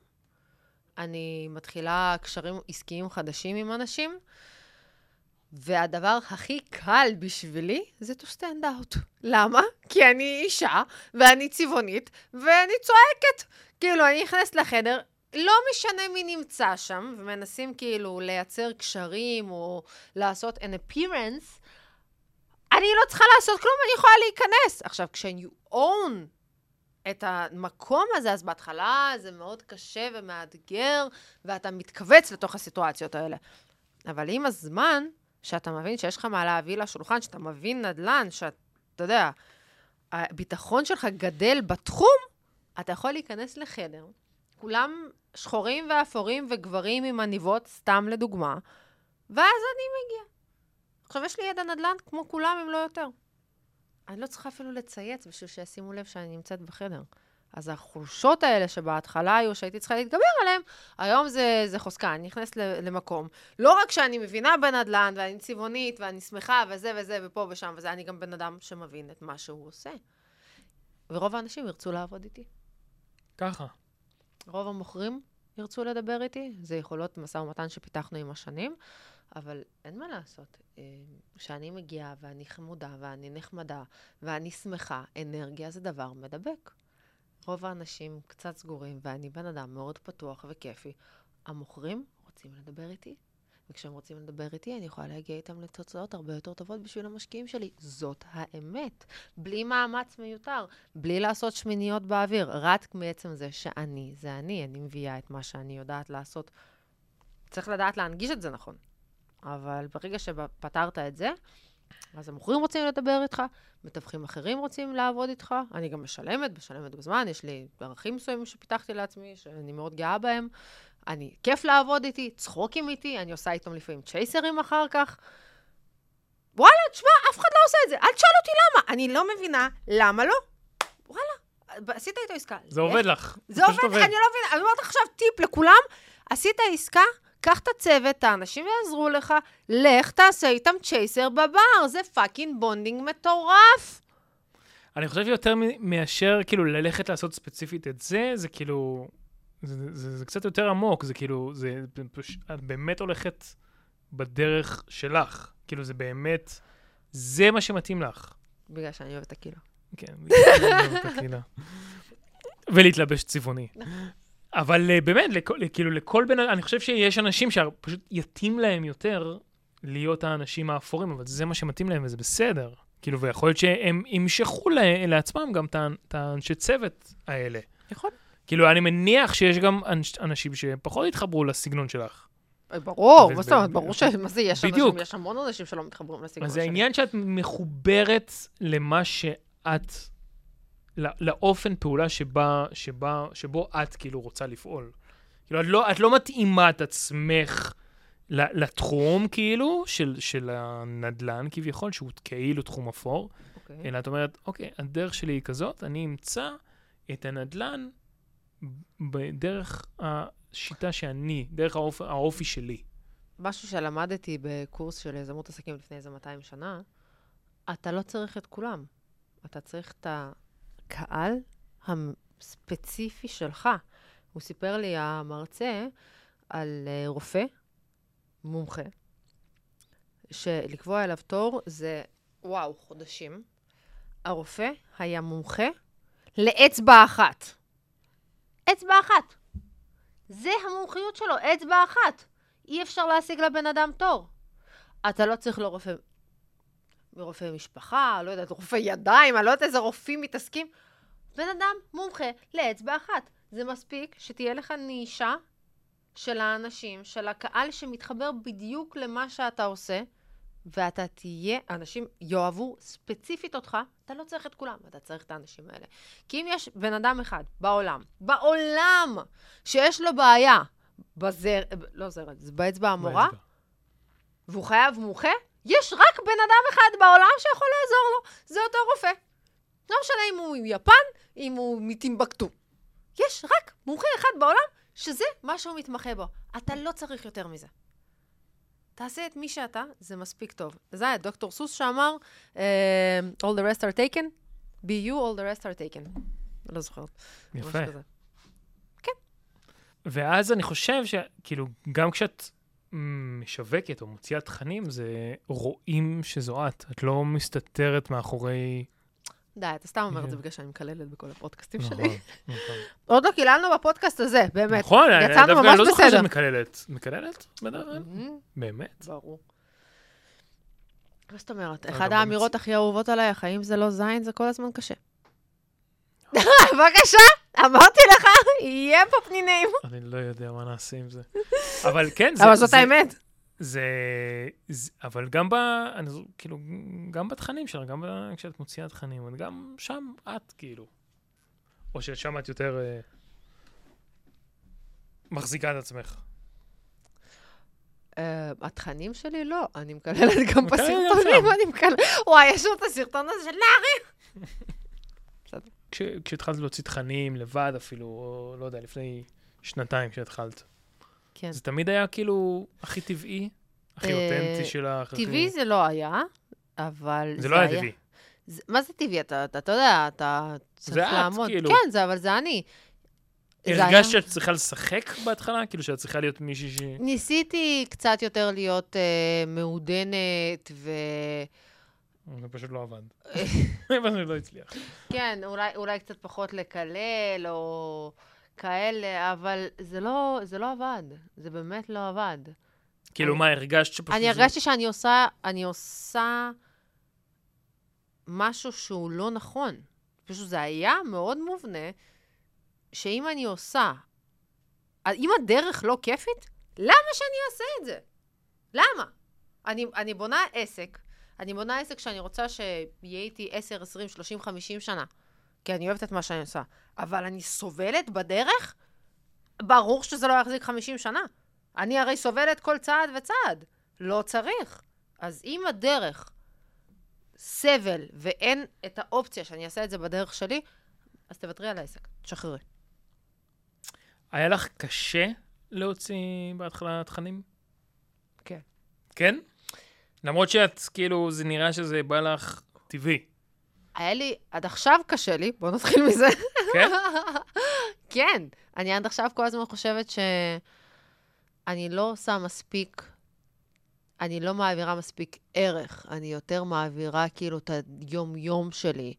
אני מתחילה קשרים עסקיים חדשים עם אנשים, והדבר הכי קל בשבילי זה to stand out. למה? כי אני אישה, ואני צבעונית, ואני צועקת. כאילו, אני נכנסת לחדר, לא משנה מי נמצא שם, ומנסים כאילו לייצר קשרים או לעשות an appearance, אני לא צריכה לעשות כלום, אני יכולה להיכנס. עכשיו, כש-you own את המקום הזה, אז בהתחלה זה מאוד קשה ומאתגר, ואתה מתכווץ לתוך הסיטואציות האלה. אבל עם הזמן, שאתה מבין שיש לך מה להביא לשולחן, שאתה מבין נדל"ן, שאתה יודע, הביטחון שלך גדל בתחום, אתה יכול להיכנס לחדר, כולם שחורים ואפורים וגברים עם עניבות, סתם לדוגמה, ואז אני מגיע. עכשיו, יש לי ידע נדל"ן כמו כולם, אם לא יותר. אני לא צריכה אפילו לצייץ בשביל שישימו לב שאני נמצאת בחדר. אז החולשות האלה שבהתחלה היו, שהייתי צריכה להתגבר עליהן, היום זה, זה חוזקה, אני נכנסת למקום. לא רק שאני מבינה בנדל"ן, ואני צבעונית, ואני שמחה, וזה וזה, ופה ושם וזה, אני גם בן אדם שמבין את מה שהוא עושה. ורוב האנשים ירצו לעבוד איתי. ככה. רוב המוכרים ירצו לדבר איתי, זה יכולות משא ומתן שפיתחנו עם השנים, אבל אין מה לעשות. אה, כשאני מגיעה ואני חמודה ואני נחמדה ואני שמחה, אנרגיה זה דבר מדבק. רוב האנשים קצת סגורים, ואני בן אדם מאוד פתוח וכיפי. המוכרים רוצים לדבר איתי, וכשהם רוצים לדבר איתי, אני יכולה להגיע איתם לתוצאות הרבה יותר טובות בשביל המשקיעים שלי. זאת האמת. בלי מאמץ מיותר, בלי לעשות שמיניות באוויר, רק מעצם זה שאני, זה אני, אני מביאה את מה שאני יודעת לעשות. צריך לדעת להנגיש את זה נכון. אבל ברגע שפתרת את זה, אז המוכרים רוצים לדבר איתך, מתווכים אחרים רוצים לעבוד איתך, אני גם משלמת, משלמת בזמן, יש לי ערכים מסוימים שפיתחתי לעצמי, שאני מאוד גאה בהם. אני, כיף לעבוד איתי, צחוקים איתי, אני עושה איתם לפעמים צ'ייסרים אחר כך. וואלה, תשמע, אף אחד לא עושה את זה. אל תשאל אותי למה. אני לא מבינה למה לא. וואלה, עשית איתו עסקה. זה עובד לך. זה עובד, אני לא מבינה. אני אומרת עכשיו טיפ לכולם, עשית עסקה, קח את הצוות, את האנשים יעזרו לך, לך תעשה איתם צ'ייסר בבר, זה fucking bonding מטורף. אני חושב יותר מ- מאשר כאילו ללכת לעשות ספציפית את זה, זה כאילו, זה, זה, זה, זה קצת יותר עמוק, זה כאילו, זה, פש- את באמת הולכת בדרך שלך. כאילו, זה באמת, זה מה שמתאים לך. בגלל שאני אוהבת טקילה. כן, בגלל שאני אוהב טקילה. ולהתלבש צבעוני. אבל אה, באמת, לכל, כאילו לכל בן אדם, אני חושב שיש אנשים שפשוט יתאים להם יותר להיות האנשים האפורים, אבל זה מה שמתאים להם וזה בסדר. כאילו, ויכול להיות שהם ימשכו לה, לעצמם גם את האנשי צוות האלה. יכול. כאילו, אני מניח שיש גם אנש, אנשים שפחות יתחברו לסגנון שלך. ברור, מה זאת אומרת, ברור ש... מה זה, יש אנשים. יש המון אנשים שלא מתחברים לסגנון אז שלי. זה העניין שאת מחוברת למה שאת, לא- לאופן פעולה שבה, שבה, שבו את כאילו רוצה לפעול. כאילו, את לא, את לא מתאימה את עצמך לתחום, כאילו, של, של הנדל"ן, כביכול, שהוא כאילו תחום אפור, אוקיי. אלא את אומרת, אוקיי, הדרך שלי היא כזאת, אני אמצא את הנדל"ן בדרך השיטה שאני, דרך האופ, האופי שלי. משהו שלמדתי בקורס של יזמות עסקים לפני איזה 200 שנה, אתה לא צריך את כולם. אתה צריך את הקהל הספציפי שלך. הוא סיפר לי, המרצה, על אה, רופא, מומחה, שלקבוע אליו תור זה, וואו, חודשים. הרופא היה מומחה לאצבע אחת. אצבע אחת. זה המומחיות שלו, אצבע אחת. אי אפשר להשיג לבן אדם תור. אתה לא צריך לא רופא, רופא משפחה, לא יודעת, רופא ידיים, אני לא יודעת איזה רופאים מתעסקים. בן אדם מומחה לאצבע אחת. זה מספיק שתהיה לך נישה של האנשים, של הקהל שמתחבר בדיוק למה שאתה עושה, ואתה תהיה, אנשים יאהבו ספציפית אותך, אתה לא צריך את כולם, אתה צריך את האנשים האלה. כי אם יש בן אדם אחד בעולם, בעולם, שיש לו בעיה בזר, לא זרע, זה באצבע המורה, באצבע. והוא חייב מומחה, יש רק בן אדם אחד בעולם שיכול לעזור לו, זה אותו רופא. לא משנה אם הוא יפן, אם הוא מטימבקטו. יש רק מומחה אחד בעולם שזה מה שהוא מתמחה בו. אתה לא צריך יותר מזה. תעשה את מי שאתה, זה מספיק טוב. זה היה דוקטור סוס שאמר, אה, All the rest are taken, be you, all the rest are taken. לא זוכרת. יפה. כזה. ואז אני חושב שכאילו, גם כשאת משווקת או מוציאה תכנים, זה רואים שזו את. את לא מסתתרת מאחורי... די, אתה סתם אומר את זה כן. בגלל שאני מקללת בכל הפודקאסטים נכון, שלי. נכון. עוד לא קיללנו בפודקאסט הזה, באמת. נכון, יצאנו ממש לא זוכר בסדר. שאת מקללת. מקללת? Mhm, באמת? ברור. מה זאת אומרת? אחת האמירות הכי אהובות עליי, החיים זה לא זין, זה כל הזמן קשה. בבקשה, אמרתי לך, יהיה פה פנינים. אני לא יודע מה נעשה עם זה. אבל כן, זה... אבל זאת האמת. זה, זה, אבל גם ב... אני, כאילו, גם בתכנים שלך, גם ב, כשאת מוציאה תכנים, את גם שם את, כאילו. או ששם את יותר אה, מחזיקה את עצמך. אה, התכנים שלי לא, אני מקללת גם בסרטונים. אני מקללת. וואי, יש לו את הסרטון הזה של נערי. כש, כשהתחלת להוציא תכנים לבד אפילו, או לא יודע, לפני שנתיים כשהתחלת. כן. זה תמיד היה כאילו הכי טבעי, הכי אה, אותנטי שלך. טבעי זה לא היה, אבל זה לא היה טבעי. זה- מה זה טבעי? אתה אתה- אתה יודע, אתה צריך זה את, לעמוד. כאילו. כן, זה, אבל זה אני. זה הרגשת שאת צריכה לשחק בהתחלה? כאילו שאת צריכה להיות מישהי ש... ניסיתי קצת יותר להיות אה, מעודנת, וכן, זה פשוט לא עבד. זה פשוט לא הצליח. אולי, אולי קצת פחות לקלל, או כאלה, אבל זה לא, זה לא עבד. זה באמת לא עבד. כאילו, אני- מה, הרגשת שפשוט... אני הרגשתי שאני עושה, אני עושה משהו שהוא לא נכון. פשוט זה היה מאוד מובנה, שאם אני עושה, אם הדרך לא כיפית, למה שאני אעשה את זה? למה? אני, אני בונה עסק, אני בונה עסק שאני רוצה שיהיה איתי 10, 20, 30, 50 שנה, כי אני אוהבת את מה שאני עושה, אבל אני סובלת בדרך? ברור שזה לא יחזיק 50 שנה. אני הרי סובלת כל צעד וצעד. לא צריך. אז אם הדרך סבל ואין את האופציה שאני אעשה את זה בדרך שלי, אז תוותרי על העסק, תשחררי. היה לך קשה להוציא בהתחלה תכנים? כן. כן? למרות שאת, כאילו, זה נראה שזה בא לך טבעי. היה לי, עד עכשיו קשה לי, בואו נתחיל מזה. כן? כן, אני עד עכשיו כל הזמן חושבת שאני לא עושה מספיק, אני לא מעבירה מספיק ערך, אני יותר מעבירה כאילו את היום-יום שלי,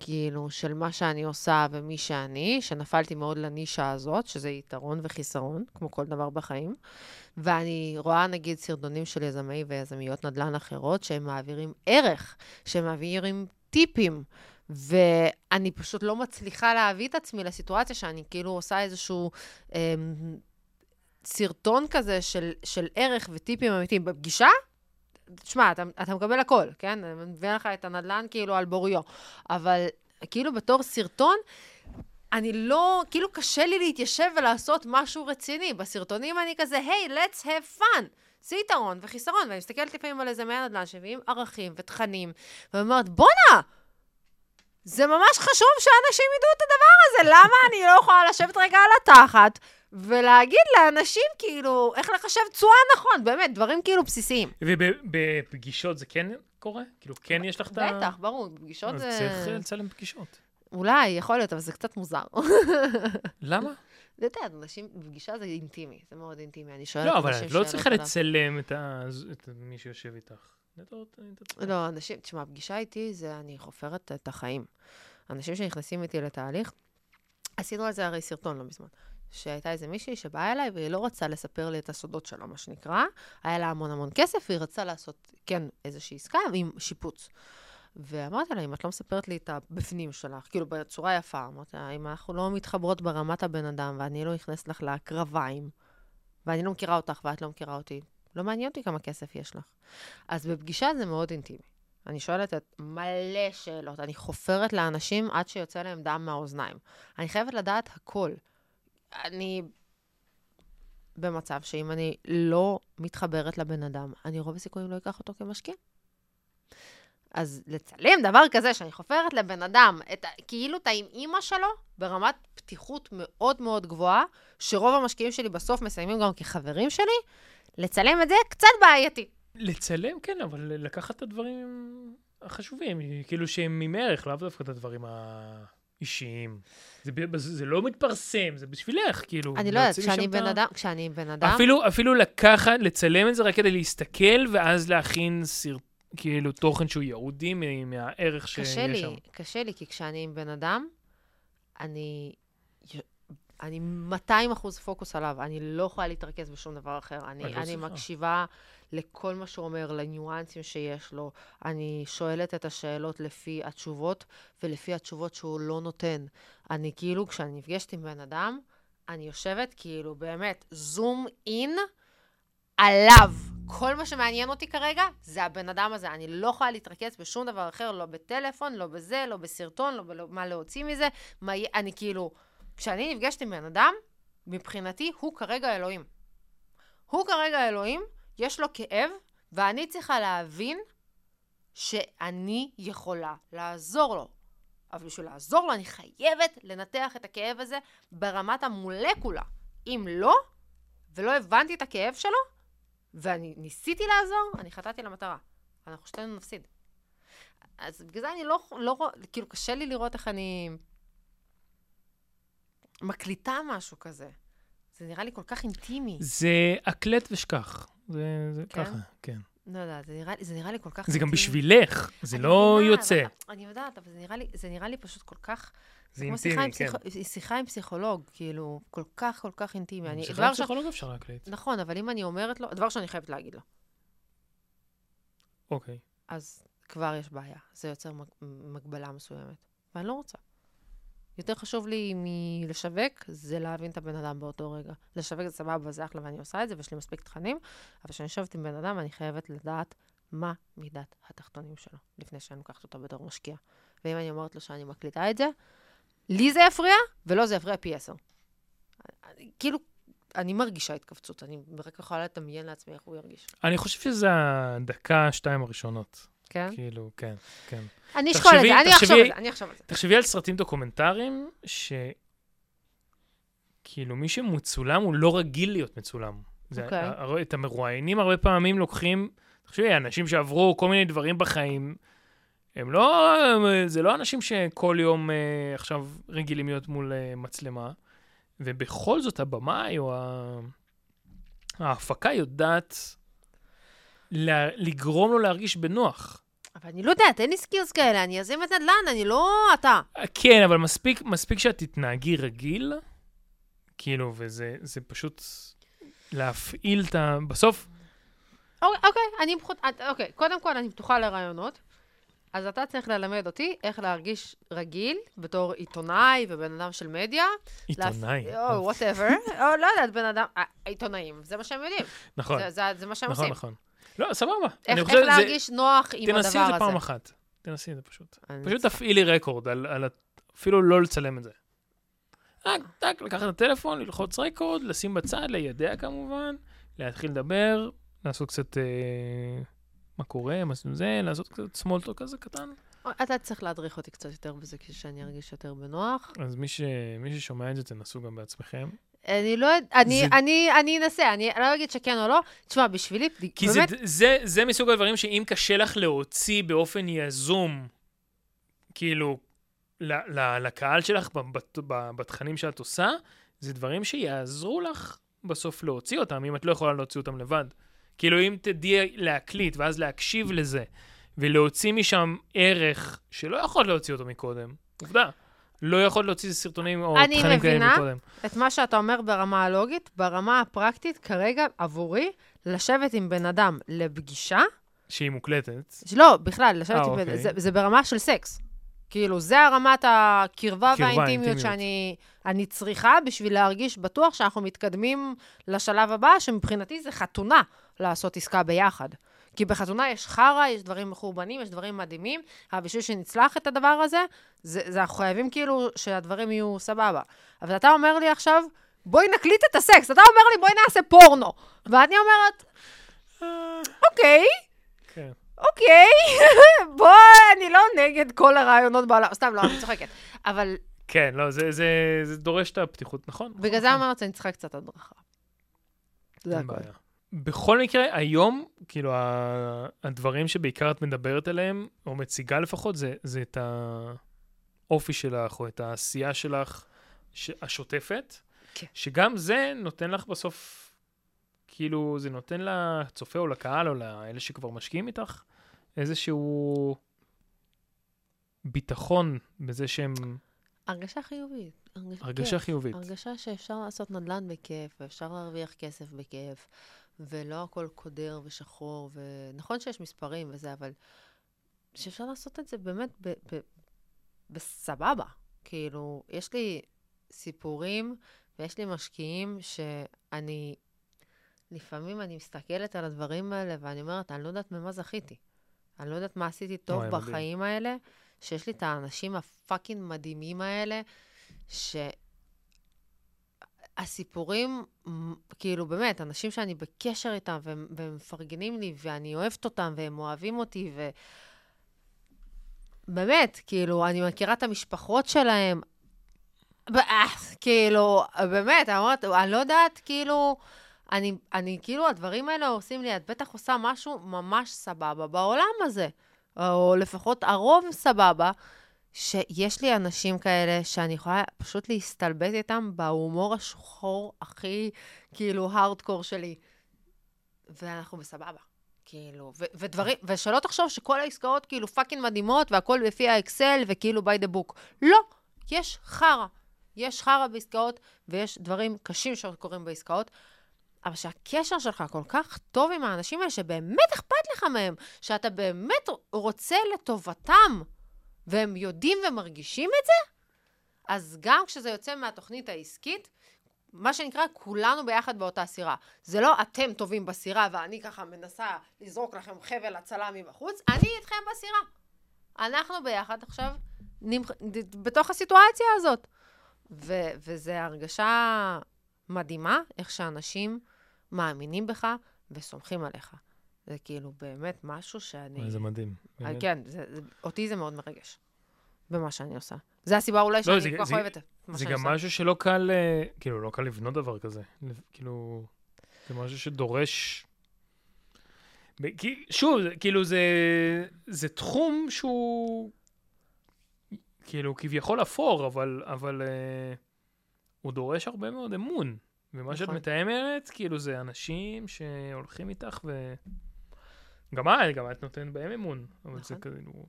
כאילו, של מה שאני עושה ומי שאני, שנפלתי מאוד לנישה הזאת, שזה יתרון וחיסרון, כמו כל דבר בחיים. ואני רואה, נגיד, סרטונים של יזמי ויזמיות נדל"ן אחרות, שהם מעבירים ערך, שהם מעבירים טיפים. ואני פשוט לא מצליחה להביא את עצמי לסיטואציה שאני כאילו עושה איזשהו אה, סרטון כזה של, של ערך וטיפים אמיתיים. בפגישה, תשמע, אתה, אתה מקבל הכל, כן? אני מביא לך את הנדל"ן כאילו על בוריו. אבל כאילו בתור סרטון, אני לא, כאילו קשה לי להתיישב ולעשות משהו רציני. בסרטונים אני כזה, היי, hey, let's have fun. זה יתרון וחיסרון. ואני מסתכלת לפעמים על איזה נדל"ן שמביאים ערכים ותכנים, ואומרת, בואנה! זה ממש חשוב שאנשים ידעו את הדבר הזה, למה אני לא יכולה לשבת רגע על התחת ולהגיד לאנשים, כאילו, איך לחשב תשואה נכון, באמת, דברים כאילו בסיסיים. ובפגישות זה כן קורה? כאילו, כן יש לך את ה... בטח, ברור, בפגישות זה... צריך לצלם פגישות. אולי, יכול להיות, אבל זה קצת מוזר. למה? אתה יודע, אנשים, בפגישה זה אינטימי, זה מאוד אינטימי. אני שואלת לא, אבל את לא צריכה לצלם את מי שיושב איתך. לא, אנשים, תשמע, פגישה איתי זה, אני חופרת את החיים. אנשים שנכנסים איתי לתהליך, עשינו על זה הרי סרטון לא מזמן. שהייתה איזה מישהי שבאה אליי והיא לא רצה לספר לי את הסודות שלה, מה שנקרא. היה לה המון המון כסף, והיא רצה לעשות, כן, איזושהי עסקה עם שיפוץ. ואמרתי לה, אם את לא מספרת לי את הבפנים שלך, כאילו בצורה יפה, אמרתי לה, אם אנחנו לא מתחברות ברמת הבן אדם, ואני לא נכנסת לך לקרביים, ואני לא מכירה אותך ואת לא מכירה אותי, לא מעניין אותי כמה כסף יש לך. אז בפגישה זה מאוד אינטימי. אני שואלת את מלא שאלות, אני חופרת לאנשים עד שיוצא להם דם מהאוזניים. אני חייבת לדעת הכל. אני במצב שאם אני לא מתחברת לבן אדם, אני רוב הסיכויים לא אקח אותו כמשקיע. אז לצלם דבר כזה, שאני חופרת לבן אדם, את, כאילו את עם אימא שלו, ברמת פתיחות מאוד מאוד גבוהה, שרוב המשקיעים שלי בסוף מסיימים גם כחברים שלי, לצלם את זה קצת בעייתי. לצלם, כן, אבל לקחת את הדברים החשובים, כאילו שהם עם ערך, לאו דווקא את הדברים האישיים. זה, זה לא מתפרסם, זה בשבילך, כאילו. אני לא יודעת, כשאני בן אדם, כשאני בן אדם... אפילו, אפילו לקחת, לצלם את זה רק כדי להסתכל, ואז להכין סרט, כאילו תוכן שהוא ייעודי מהערך שיש שם. קשה לי, קשה לי, כי כשאני עם בן אדם, אני אני 200 אחוז פוקוס עליו, אני לא יכולה להתרכז בשום דבר אחר. אני, אני מקשיבה לכל מה שהוא אומר, לניואנסים שיש לו. אני שואלת את השאלות לפי התשובות, ולפי התשובות שהוא לא נותן. אני כאילו, כשאני נפגשת עם בן אדם, אני יושבת כאילו באמת זום אין עליו. כל מה שמעניין אותי כרגע זה הבן אדם הזה. אני לא יכולה להתרכז בשום דבר אחר, לא בטלפון, לא בזה, לא בסרטון, לא במה להוציא מזה. מה, אני כאילו... כשאני נפגשת עם בן אדם, מבחינתי הוא כרגע אלוהים. הוא כרגע אלוהים, יש לו כאב, ואני צריכה להבין שאני יכולה לעזור לו. אבל בשביל לעזור לו אני חייבת לנתח את הכאב הזה ברמת המולקולה. אם לא, ולא הבנתי את הכאב שלו, ואני ניסיתי לעזור, אני חטאתי למטרה. אנחנו שתינו נפסיד. אז בגלל זה אני לא, לא, כאילו קשה לי לראות איך אני מקליטה משהו כזה. זה נראה לי כל כך אינטימי. זה הקלט ושכח. זה, זה כן? ככה, כן. לא יודעת, זה, נראה, זה נראה לי כל כך... זה אינטימי. גם בשבילך, זה לא יודעת, יוצא. אבל, אני יודעת, אבל זה נראה, לי, זה נראה לי פשוט כל כך... זה אינטימי, כן. פסיכ... שיחה עם פסיכולוג, כאילו, כל כך, כל כך אינטימי. אני, שיחה עם פסיכולוג ש... אפשר להקליט. נכון, אבל אם אני אומרת לו, דבר שאני חייבת להגיד לו. אוקיי. אז כבר יש בעיה, זה יוצר מגבלה מסוימת, ואני לא רוצה. יותר חשוב לי מלשווק, זה להבין את הבן אדם באותו רגע. לשווק זה סבבה, זה אחלה ואני עושה את זה, ויש לי מספיק תכנים, אבל כשאני יושבת עם בן אדם, אני חייבת לדעת מה מידת התחתונים שלו, לפני שאני לוקחת אותו בתור משקיע. ואם אני אומרת לו שאני מקליטה את זה, לי זה יפריע, ולא זה יפריע פי עשר. כאילו, אני מרגישה התכווצות, אני רק יכולה לדמיין לעצמי איך הוא ירגיש. אני חושב שזה הדקה, שתיים הראשונות. כן? כאילו, כן, כן. אני אשקול את זה, אני אחשוב על זה, אני אחשוב על זה. תחשבי על סרטים דוקומנטריים, ש... כאילו, מי שמצולם הוא לא רגיל להיות מצולם. זה, אוקיי. את המרואיינים הרבה פעמים לוקחים, תחשבי, אנשים שעברו כל מיני דברים בחיים, הם לא, זה לא אנשים שכל יום אה, עכשיו רגילים להיות מול אה, מצלמה, ובכל זאת הבמאי או. ההפקה יודעת לגרום לו להרגיש בנוח. אבל אני לא יודעת, אין לי skills כאלה, אני יזמת נדל"ן, אני לא אתה. כן, אבל מספיק, מספיק שאת תתנהגי רגיל, כאילו, וזה זה פשוט להפעיל את ה... בסוף, אוקיי, אוקיי, אני פחות... אוקיי, קודם כל, אני פתוחה לרעיונות. אז אתה צריך ללמד אותי איך להרגיש רגיל בתור עיתונאי ובן אדם של מדיה. עיתונאי. או, whatever. או, לא יודעת, בן אדם... אה, עיתונאים, זה מה שהם יודעים. נכון, זה- זה- זה מה שהם נכון, עושים. נכון. לא, סבבה. איך איך זה- להרגיש נוח עם הדבר הזה. תנסי את זה פעם אחת. תנסי את זה פשוט. פשוט. תפעילי record, על, על, אפילו לא לצלם את זה. רק, רק לקחת את הטלפון, ללחוץ record, לשים בצד, לידע כמובן, להתחיל לדבר, לעשות קצת... אה, מה קורה, מה זה, זה, לעשות קצת small talk כזה קטן. אתה צריך להדריך אותי קצת יותר בזה, כדי שאני ארגיש יותר בנוח. אז מי, ש... מי ששומע את זה, תנסו גם בעצמכם. אני לא יודעת, אני, זה- אני, אני אנסה, אני לא אגיד שכן או לא. תשמע, בשבילי, כי זה, באמת, זה, זה מסוג הדברים שאם קשה לך להוציא באופן יזום, כאילו, ל, ל, לקהל שלך בת- בתכנים שאת עושה, זה דברים שיעזרו לך בסוף להוציא אותם, אם את לא יכולה להוציא אותם לבד. כאילו, אם תדעי להקליט ואז להקשיב לזה, ולהוציא משם ערך שלא יכולת להוציא אותו מקודם, עובדה. לא יכולת להוציא סרטונים או אני תכנים כאלה מבינה. מקודם. את מה שאתה אומר ברמה הלוגית, ברמה הפרקטית, כרגע, עבורי, לשבת עם בן אדם לפגישה, שהיא מוקלטת. לא, בכלל, לשבת אה, עם בן אוקיי. זה, זה ברמה של סקס. כאילו, זה הרמת הקרבה קרבה, והאינטימיות אינטימיות. שאני אני צריכה בשביל להרגיש בטוח שאנחנו מתקדמים לשלב הבא, שמבחינתי זה חתונה לעשות עסקה ביחד. כי בחתונה יש חרא, יש דברים מחורבנים, יש דברים מדהימים, אבל בשביל שנצלח את הדבר הזה, זה, זה אנחנו חייבים כאילו שהדברים יהיו סבבה. אבל אתה אומר לי עכשיו, בואי נקליט את הסקס, אתה אומר לי, בואי נעשה פורנו. ואני אומרת, אוקיי, כן. אוקיי, בוא, אני לא נגד כל הרעיונות בעולם, סתם, לא, אני צוחקת. אבל כן, לא, זה, זה, זה דורש את הפתיחות, נכון? בגלל זה אני אומרת שאני צריכה קצת הדרכה. זה הכול. בכל מקרה, היום, כאילו, הדברים שבעיקר את מדברת עליהם, או מציגה לפחות, זה, זה את האופי שלך, או את העשייה שלך, ש... השוטפת, כן. שגם זה נותן לך בסוף, כאילו, זה נותן לצופה או לקהל, או לאלה שכבר משקיעים איתך, איזשהו ביטחון בזה שהם הרגשה חיובית. הרגש- הרגשה כיף. חיובית. הרגשה שאפשר לעשות נדל"ן בכיף, ואפשר להרוויח כסף בכיף, ולא הכל קודר ושחור, ונכון שיש מספרים וזה, אבל שאפשר לעשות את זה באמת ב- ב- בסבבה. כאילו, יש לי סיפורים ויש לי משקיעים שאני, לפעמים אני מסתכלת על הדברים האלה ואני אומרת, אני לא יודעת ממה זכיתי. אני לא יודעת מה עשיתי טוב מדהים. בחיים האלה, שיש לי את האנשים הפאקינג מדהימים האלה, שהסיפורים, מ- כאילו באמת, אנשים שאני בקשר איתם והם, והם מפרגנים לי ואני אוהבת אותם והם אוהבים אותי ו... באמת, כאילו, אני מכירה את המשפחות שלהם. אה, כאילו, באמת, אני אומרת, אני לא יודעת, כאילו, אני, אני, כאילו, הדברים האלה עושים לי, את בטח עושה משהו ממש סבבה בעולם הזה. או לפחות הרוב סבבה, שיש לי אנשים כאלה שאני יכולה פשוט להסתלבט איתם בהומור השחור הכי, כאילו, הארדקור שלי. ואנחנו בסבבה. כאילו, ו- ודברים, ושלא תחשוב שכל העסקאות כאילו fucking מדהימות והכל לפי האקסל וכאילו by the book. לא, יש חרא. יש חרא בעסקאות ויש דברים קשים שקורים בעסקאות, אבל שהקשר שלך כל כך טוב עם האנשים האלה, שבאמת אכפת לך מהם, שאתה באמת רוצה לטובתם, והם יודעים ומרגישים את זה, אז גם כשזה יוצא מהתוכנית העסקית, מה שנקרא, כולנו ביחד באותה סירה. זה לא אתם טובים בסירה ואני ככה מנסה לזרוק לכם חבל הצלה מבחוץ, אני איתכם בסירה. אנחנו ביחד עכשיו נמח... בתוך הסיטואציה הזאת. ו- וזו הרגשה מדהימה, איך שאנשים מאמינים בך וסומכים עליך. זה כאילו באמת משהו שאני... זה מדהים. אה, באמת. כן, זה, זה, אותי זה מאוד מרגש, במה שאני עושה. זה הסיבה אולי שאני לא, זה- כל כך זה- אוהבת את מה זה שאני גם עושה. משהו שלא קל, אה, כאילו, לא קל לבנות דבר כזה. כאילו, זה משהו שדורש... שוב, זה- כאילו, זה, זה תחום שהוא כאילו כביכול אפור, אבל, אבל אה, הוא דורש הרבה מאוד אמון. ומה שאת נכון. מתאמת, כאילו, זה אנשים שהולכים איתך ו... גם את, גם את נותנת בהם אמון. אבל זה נכון. כאילו...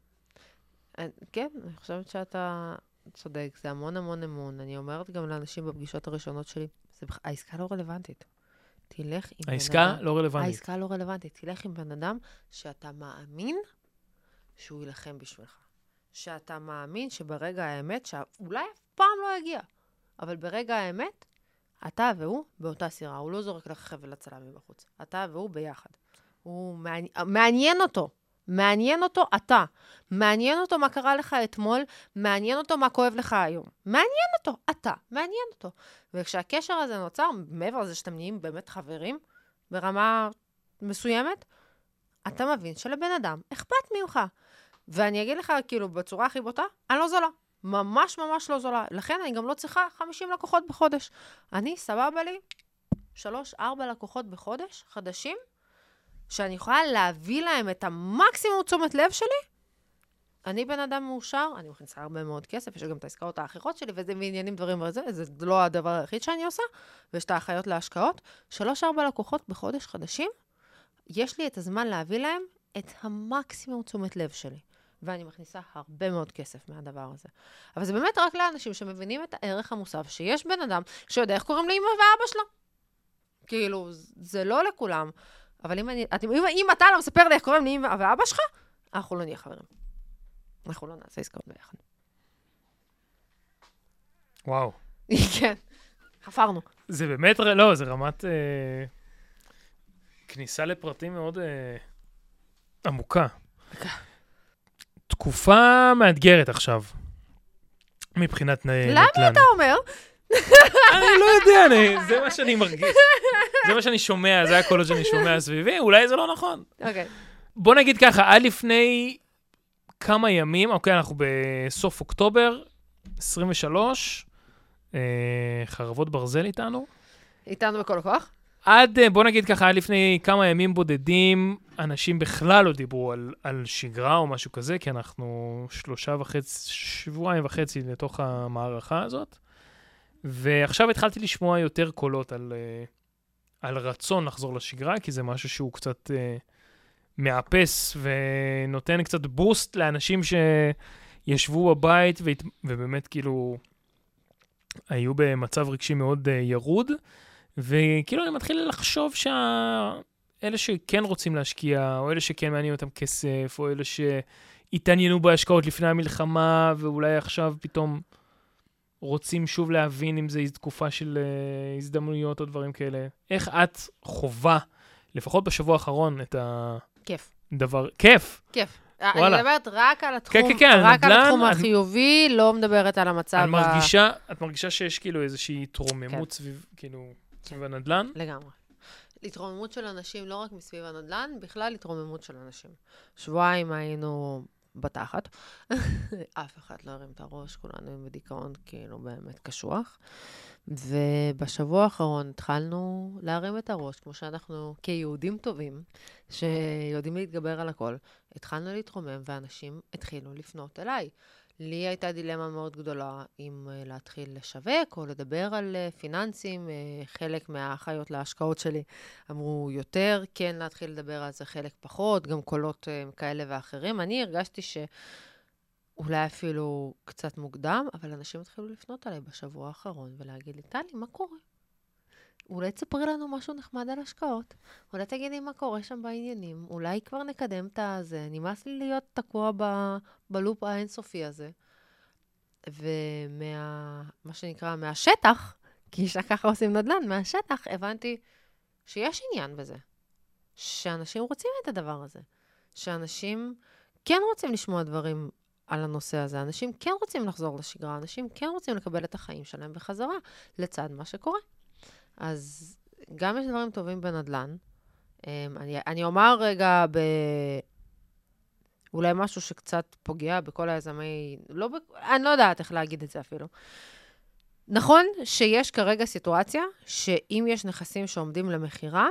אה, כן, אני חושבת שאתה צודק, זה המון המון אמון. אני אומרת גם לאנשים בפגישות הראשונות שלי, זה העסקה לא רלוונטית. תלך עם בן העסקה אדם. לא רלוונטית. העסקה לא רלוונטית. תלך עם בן אדם שאתה מאמין שהוא יילחם בשבילך. שאתה מאמין שברגע האמת, שאולי אף פעם לא יגיע, אבל ברגע האמת, אתה והוא באותה סירה. הוא לא זורק לך חבל הצלה מבחוץ. אתה והוא ביחד. הוא מעניין, מעניין אותו. מעניין אותו אתה. מעניין אותו מה קרה לך אתמול, מעניין אותו מה כואב לך היום. מעניין אותו, אתה. מעניין אותו. וכשהקשר הזה נוצר, מעבר לזה שאתם נהיים באמת חברים, ברמה מסוימת, אתה מבין שלבן אדם אכפת ממך. ואני אגיד לך, כאילו, בצורה הכי בוטה, אני לא זולה. ממש ממש לא זולה. לכן אני גם לא צריכה 50 לקוחות בחודש. אני, סבבה לי, 3-4 לקוחות בחודש, חדשים, שאני יכולה להביא להם את המקסימום תשומת לב שלי. אני בן אדם מאושר, אני מכניסה הרבה מאוד כסף, יש גם את העסקאות האחרות שלי, וזה מעניינים דברים וזה, זה לא הדבר היחיד שאני עושה, ויש את האחיות להשקעות. שלוש-ארבע לקוחות בחודש חדשים, יש לי את הזמן להביא להם את המקסימום תשומת לב שלי. ואני מכניסה הרבה מאוד כסף מהדבר הזה. אבל זה באמת רק לאנשים שמבינים את הערך המוסף, שיש בן אדם שיודע איך קוראים לאמא ואבא שלו. כאילו, זה לא לכולם. אבל אם, אני, את- אם, אם אתה לא מספר לי איך קוראים לאמא ואבא שלך, אנחנו לא נהיה חברים. אנחנו לא נעשה עסקאות ביחד. וואו. כן, חפרנו. זה באמת, לא, זה רמת אה, כניסה לפרטים מאוד אה, עמוקה. תקופה מאתגרת עכשיו, מבחינת נדל"ן. למה אתה אומר? אני לא יודע, אני, זה מה שאני מרגיש. זה מה שאני שומע, זה הקולות שאני שומע סביבי, אולי זה לא נכון. אוקיי. בוא נגיד ככה, עד לפני כמה ימים, אוקיי, אנחנו בסוף אוקטובר 23, אה, חרבות ברזל איתנו. איתנו בכל הכוח? עד, אה, בוא נגיד ככה, עד לפני כמה ימים בודדים, אנשים בכלל לא דיברו על, על שגרה או משהו כזה, כי אנחנו שלושה וחצי, שבועיים וחצי לתוך המערכה הזאת. ועכשיו התחלתי לשמוע יותר קולות על, אה, על רצון לחזור לשגרה, כי זה משהו שהוא קצת אה, מאפס ונותן קצת בוסט לאנשים שישבו בבית והת... ובאמת כאילו היו במצב רגשי מאוד אה, ירוד. וכאילו אני מתחיל לחשוב שאלה שכן רוצים להשקיע, או אלה שכן מעניין אותם כסף, או אלה שהתעניינו בהשקעות לפני המלחמה, ואולי עכשיו פתאום רוצים שוב להבין אם זו תקופה של uh, הזדמנויות או דברים כאלה. איך את חווה, לפחות בשבוע האחרון, את כיף. הדבר... כיף. כיף. וואלה. אני מדברת רק על התחום, כן, כן, רק על הנדל"ן, התחום אני- החיובי, לא מדברת על המצב את ה... מרגישה, את מרגישה שיש כאילו איזושהי התרוממות כן. סביב, כאילו, סביב הנדל"ן? לגמרי. התרוממות של אנשים, לא רק מסביב הנדל"ן, בכלל התרוממות של אנשים. שבועיים היינו בתחת, אף אחד לא הרים את הראש, כולנו בדיכאון כאילו באמת קשוח. ובשבוע האחרון התחלנו להרים את הראש, כמו שאנחנו כיהודים טובים, שיודעים להתגבר על הכל, התחלנו להתרומם ואנשים התחילו לפנות אליי. לי הייתה דילמה מאוד גדולה אם uh, להתחיל לשווק או לדבר על uh, פיננסים. Uh, חלק מהאחיות להשקעות שלי אמרו יותר, כן להתחיל לדבר על זה, חלק פחות, גם קולות כאלה ואחרים. אני הרגשתי שאולי אפילו קצת מוקדם, אבל אנשים התחילו לפנות אליי בשבוע האחרון ולהגיד לי, טלי, מה קורה? אולי תספרי לנו משהו נחמד על השקעות. אולי תגידי מה קורה שם בעניינים. אולי כבר נקדם את הזה. נמאס לי להיות תקוע ב, בלופ האינסופי הזה. ומה... מה שנקרא, מהשטח, כי ככה עושים נדל"ן, מהשטח הבנתי שיש עניין בזה. שאנשים רוצים את הדבר הזה. שאנשים כן רוצים לשמוע דברים על הנושא הזה. אנשים כן רוצים לחזור לשגרה, אנשים כן רוצים לקבל את החיים שלהם בחזרה, לצד מה שקורה. אז גם יש דברים טובים בנדל"ן, אמ, אני, אני אומר רגע ב... אולי משהו שקצת פוגע בכל היזמי... לא. אני לא יודעת איך להגיד את זה אפילו. נכון שיש כרגע סיטואציה שאם יש נכסים שעומדים למכירה,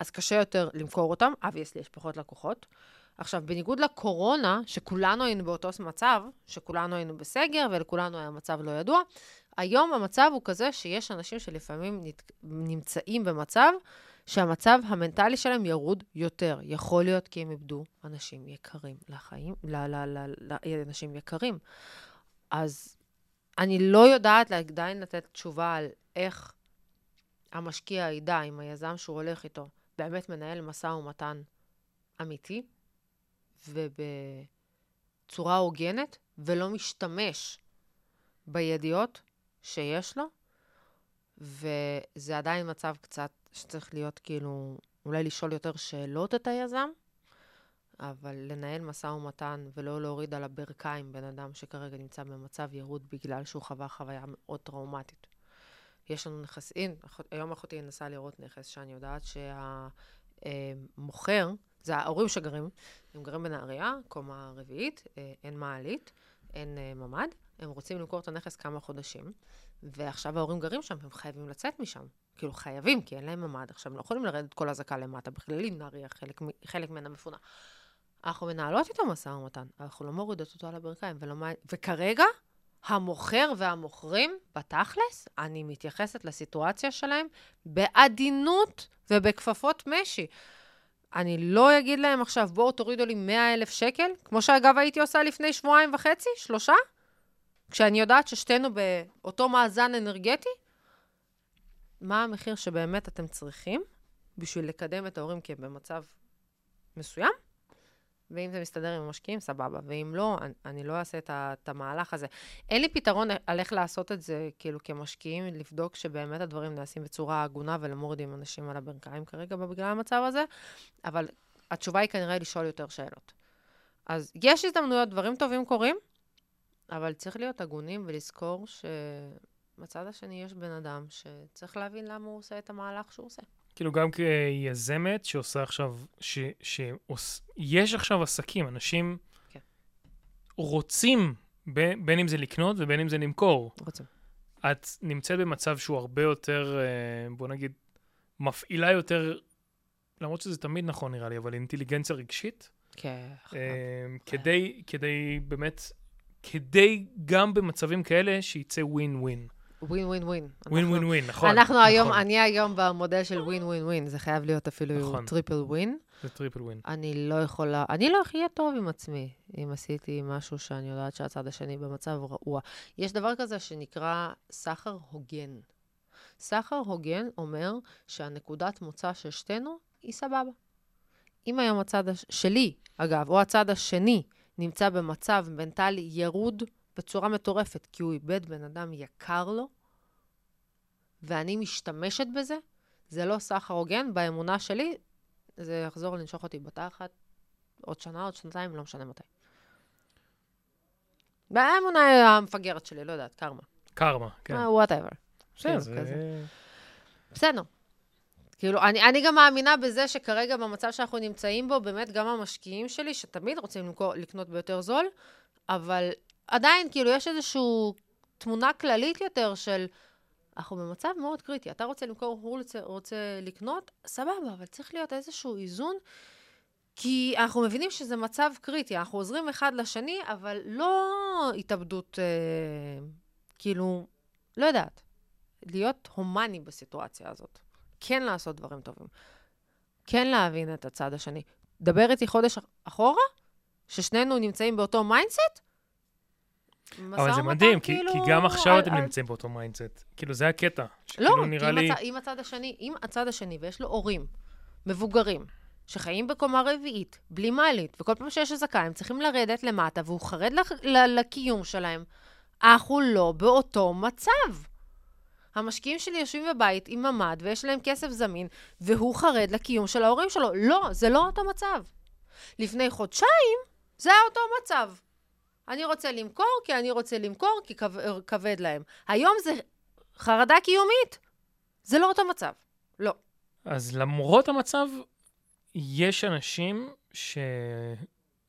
אז קשה יותר למכור אותם, אבייסלי יש פחות לקוחות. עכשיו, בניגוד לקורונה, שכולנו היינו באותו מצב, שכולנו היינו בסגר ולכולנו היה מצב לא ידוע, היום המצב הוא כזה שיש אנשים שלפעמים נת... נמצאים במצב שהמצב המנטלי שלהם ירוד יותר. יכול להיות כי הם איבדו אנשים יקרים לחיים, ל... ל... ל... ל... אנשים יקרים. אז אני לא יודעת עדיין לתת תשובה על איך המשקיע ידע אם היזם שהוא הולך איתו באמת מנהל משא ומתן אמיתי ובצורה הוגנת, ולא משתמש בידיעות שיש לו, וזה עדיין מצב קצת שצריך להיות כאילו, אולי לשאול יותר שאלות את היזם, אבל לנהל משא ומתן ולא להוריד על הברכיים בן אדם שכרגע נמצא במצב ירוד בגלל שהוא חווה חוויה מאוד טראומטית. יש לנו נכסים, היום אחותי נסעה לראות נכס שאני יודעת שהמוכר, זה ההורים שגרים, הם גרים בנהריה, קומה רביעית, אה, אין מעלית, אין אה, ממ"ד, הם רוצים למכור את הנכס כמה חודשים, ועכשיו ההורים גרים שם, הם חייבים לצאת משם. כאילו חייבים, כי אין להם ממ"ד. עכשיו, הם לא יכולים לרדת כל אזעקה למטה, בכללי נהריה, חלק, חלק ממנה מפונה. אנחנו מנהלות איתו משא ומתן, אנחנו לא מורידות אותו על הברכיים, ולא, וכרגע, המוכר והמוכרים, בתכלס, אני מתייחסת לסיטואציה שלהם בעדינות ובכפפות משי. אני לא אגיד להם עכשיו, בואו תורידו לי 100 אלף שקל, כמו שאגב הייתי עושה לפני שבועיים וחצי, שלושה, כשאני יודעת ששתינו באותו מאזן אנרגטי, מה המחיר שבאמת אתם צריכים בשביל לקדם את ההורים כי הם במצב מסוים, ואם זה מסתדר עם המשקיעים, סבבה. ואם לא, אני, אני לא אעשה את, ה, את המהלך הזה. אין לי פתרון על איך לעשות את זה, כאילו, כמשקיעים, לבדוק שבאמת הדברים נעשים בצורה הגונה ולא מורידים אנשים על הברכיים כרגע בגלל המצב הזה, אבל התשובה היא כנראה לשאול יותר שאלות. אז יש הזדמנויות, דברים טובים קורים, אבל צריך להיות הגונים ולזכור שבצד השני יש בן אדם שצריך להבין למה הוא עושה את המהלך שהוא עושה. כאילו גם כיזמת שעושה עכשיו, שיש עכשיו עסקים, אנשים כן. רוצים, בין, בין אם זה לקנות ובין אם זה למכור. רוצים. את נמצאת במצב שהוא הרבה יותר, אה, בוא נגיד, מפעילה יותר, למרות שזה תמיד נכון נראה לי, אבל אינטליגנציה רגשית. כן. אה, כדי, כדי באמת, כדי גם במצבים כאלה שיצא ווין ווין. ווין ווין ווין. ווין ווין ווין, נכון. אנחנו נכון. היום, אני היום במודל של ווין ווין ווין, זה חייב להיות אפילו נכון. triple win. זה triple win. אני לא יכולה, אני לא אחיה טוב עם עצמי, אם עשיתי משהו שאני יודעת שהצד השני במצב רעוע. יש דבר כזה שנקרא סחר הוגן. סחר הוגן אומר שהנקודת מוצא של שתינו היא סבבה. אם היום הצד הש... שלי, אגב, או הצד השני, נמצא במצב מנטלי ירוד, בצורה מטורפת, כי הוא איבד בן אדם יקר לו, ואני משתמשת בזה, זה לא סחר הוגן, באמונה שלי, זה יחזור לנשוך אותי בתחת עוד שנה, עוד שנתיים, לא משנה מתי. באמונה המפגרת שלי, לא יודעת, קרמה. קרמה, כן. whatever. בסדר, זה... בסדר. כאילו, אני, אני גם מאמינה בזה שכרגע במצב שאנחנו נמצאים בו, באמת גם המשקיעים שלי, שתמיד רוצים למכור, לקנות ביותר זול, אבל עדיין, כאילו, יש איזושהי תמונה כללית יותר של, אנחנו במצב מאוד קריטי. אתה רוצה למכור, הוא רוצה, רוצה לקנות, סבבה, אבל צריך להיות איזשהו איזון, כי אנחנו מבינים שזה מצב קריטי. אנחנו עוזרים אחד לשני, אבל לא התאבדות, אה, כאילו, לא יודעת. להיות הומני בסיטואציה הזאת. כן לעשות דברים טובים. כן להבין את הצד השני. דבר איתי חודש אחורה, ששנינו נמצאים באותו mindset, אבל זה מדהים, כי, כאילו... כי גם עכשיו אתם נמצאים באותו mindset. כאילו, זה הקטע. לא, נראה לי... הצ... אם הצד השני, אם הצד השני, ויש לו הורים מבוגרים, שחיים בקומה רביעית, בלי מעלית, וכל פעם שיש אזעקה, הם צריכים לרדת למטה, והוא חרד לח... לקיום שלהם, אנחנו לא באותו מצב. המשקיעים שלי יושבים בבית עם ממ"ד, ויש להם כסף זמין, והוא חרד לקיום של ההורים שלו. לא, זה לא אותו מצב. לפני חודשיים, זה היה אותו מצב. אני רוצה למכור כי אני רוצה למכור כי כבד להם. היום זה חרדה קיומית. זה לא אותו מצב. לא. אז למרות המצב, יש אנשים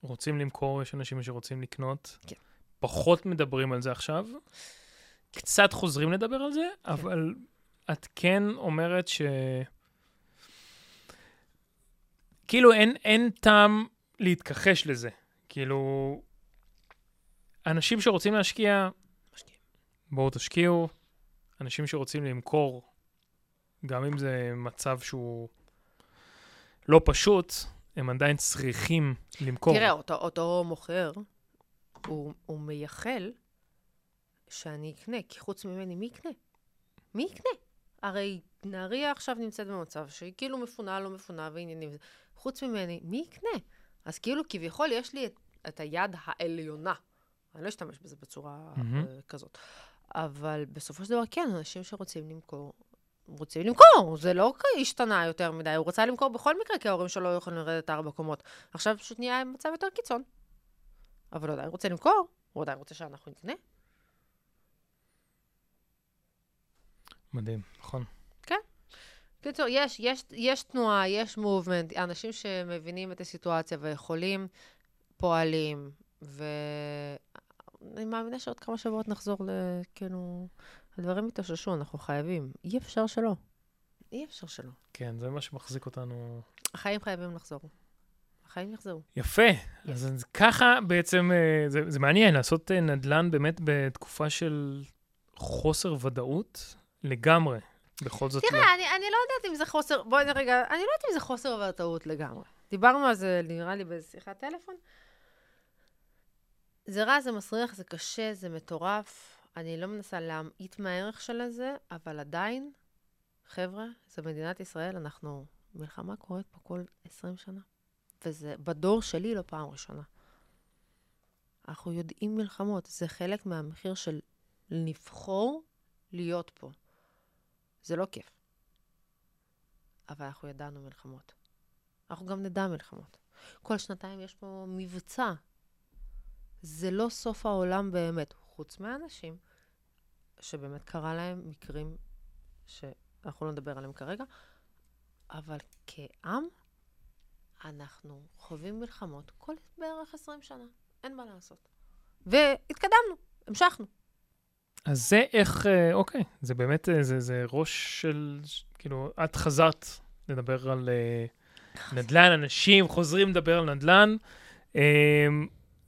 שרוצים למכור, יש אנשים שרוצים לקנות. כן. פחות מדברים על זה עכשיו. קצת חוזרים לדבר על זה, כן. אבל את כן אומרת ש... כאילו אין, אין טעם להתכחש לזה. כאילו, אנשים שרוצים להשקיע. בואו תשקיעו. אנשים שרוצים למכור, גם אם זה מצב שהוא לא פשוט, הם עדיין צריכים למכור. תראה, אותו, אותו מוכר, הוא, הוא מייחל שאני אקנה, כי חוץ ממני, מי יקנה? מי יקנה? הרי נהריה עכשיו נמצאת במצב שהיא כאילו מפונה, לא מפונה ועניינים. חוץ ממני, מי יקנה? אז כאילו, כביכול, יש לי את, את היד העליונה. אני לא אשתמש בזה בצורה מהמם. uh, כזאת. אבל בסופו של דבר, כן, אנשים שרוצים למכור, רוצים למכור. זה לא השתנה יותר מדי. הוא רצה למכור בכל מקרה, כי ההורים שלו לא יכולים לרדת ארבע קומות. עכשיו פשוט נהיה מצב יותר קיצון. אבל הוא עדיין רוצה למכור, הוא עדיין רוצה שאנחנו נקנה. מדהים, נכון. בקיצור, יש, יש, יש תנועה, יש מובמנט, אנשים שמבינים את הסיטואציה ויכולים, פועלים, ואני מאמינה שעוד כמה שבועות נחזור ל... כאילו, הדברים יתאוששו, אנחנו חייבים. אי אפשר שלא. אי אפשר שלא. כן, זה מה שמחזיק אותנו. החיים חייבים לחזור. החיים יחזרו. יפה. אז אז ככה בעצם, אה, זה, זה מעניין לעשות אה, נדל"ן באמת בתקופה של חוסר ודאות לגמרי. בכל זאת, לא. תראה, אני, אני לא יודעת אם זה חוסר, בואי רגע, אני לא יודעת אם זה חוסר ודאות לגמרי. דיברנו על זה, נראה לי, באיזה שיחת טלפון. זה רע, זה מסריח, זה קשה, זה מטורף. אני לא מנסה להמעיט מהערך של זה, אבל עדיין, חבר'ה, זה מדינת ישראל, אנחנו... מלחמה קורית פה כל 20 שנה. וזה בדור שלי לא פעם ראשונה. אנחנו יודעים מלחמות, זה חלק מהמחיר של לבחור להיות פה. זה לא כיף. אבל אנחנו ידענו מלחמות. אנחנו גם נדע מלחמות. כל שנתיים יש פה מבצע. זה לא סוף העולם באמת, חוץ מהאנשים שבאמת קרה להם מקרים שאנחנו לא נדבר עליהם כרגע, אבל כעם, אנחנו חווים מלחמות כל בערך 20 שנה, אין מה לעשות. והתקדמנו, המשכנו. אז זה איך, אה, אוקיי, זה באמת, אה, זה, זה ראש של, כאילו, את חזרת לדבר על אה, נדל"ן, אנשים חוזרים לדבר על נדל"ן. אה,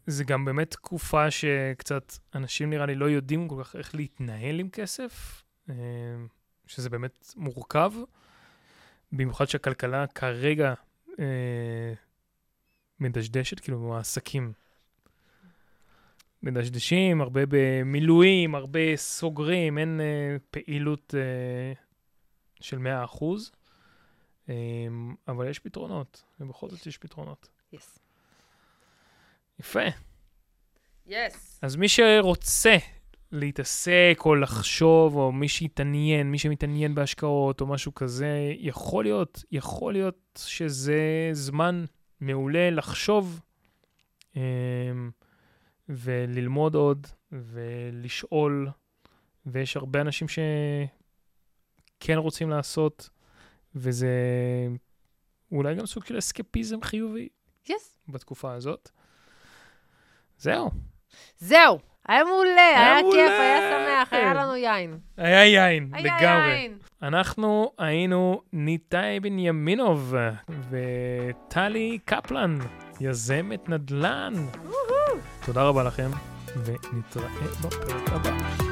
זה גם באמת תקופה שקצת אנשים נראה לי לא יודעים כל כך איך להתנהל עם כסף, אה, שזה באמת מורכב, במיוחד שהכלכלה כרגע מדשדשת, כאילו העסקים מדשדשים, הרבה במילואים, הרבה סוגרים, אין אה, פעילות אה, של 100%, אה, אבל יש פתרונות, ובכל זאת יש פתרונות. יס. יפה. יס. אז מי שרוצה להתעסק או לחשוב, או מי שיתעניין, מי שמתעניין בהשקעות או משהו כזה, יכול להיות, יכול להיות שזה זמן מעולה לחשוב אמ, וללמוד עוד ולשאול, ויש הרבה אנשים שכן רוצים לעשות, וזה אולי גם סוג של אסקפיזם חיובי יס. בתקופה הזאת. זהו. זהו, היה מעולה, היה מעולה. כיף, היה שמח, היה. לנו יין. היה יין, היה לגמרי. יין. אנחנו היינו ניתאי בנימינוב וטלי קפלן, יזמת נדל"ן. תודה רבה לכם, ונתראה בפרק הבא.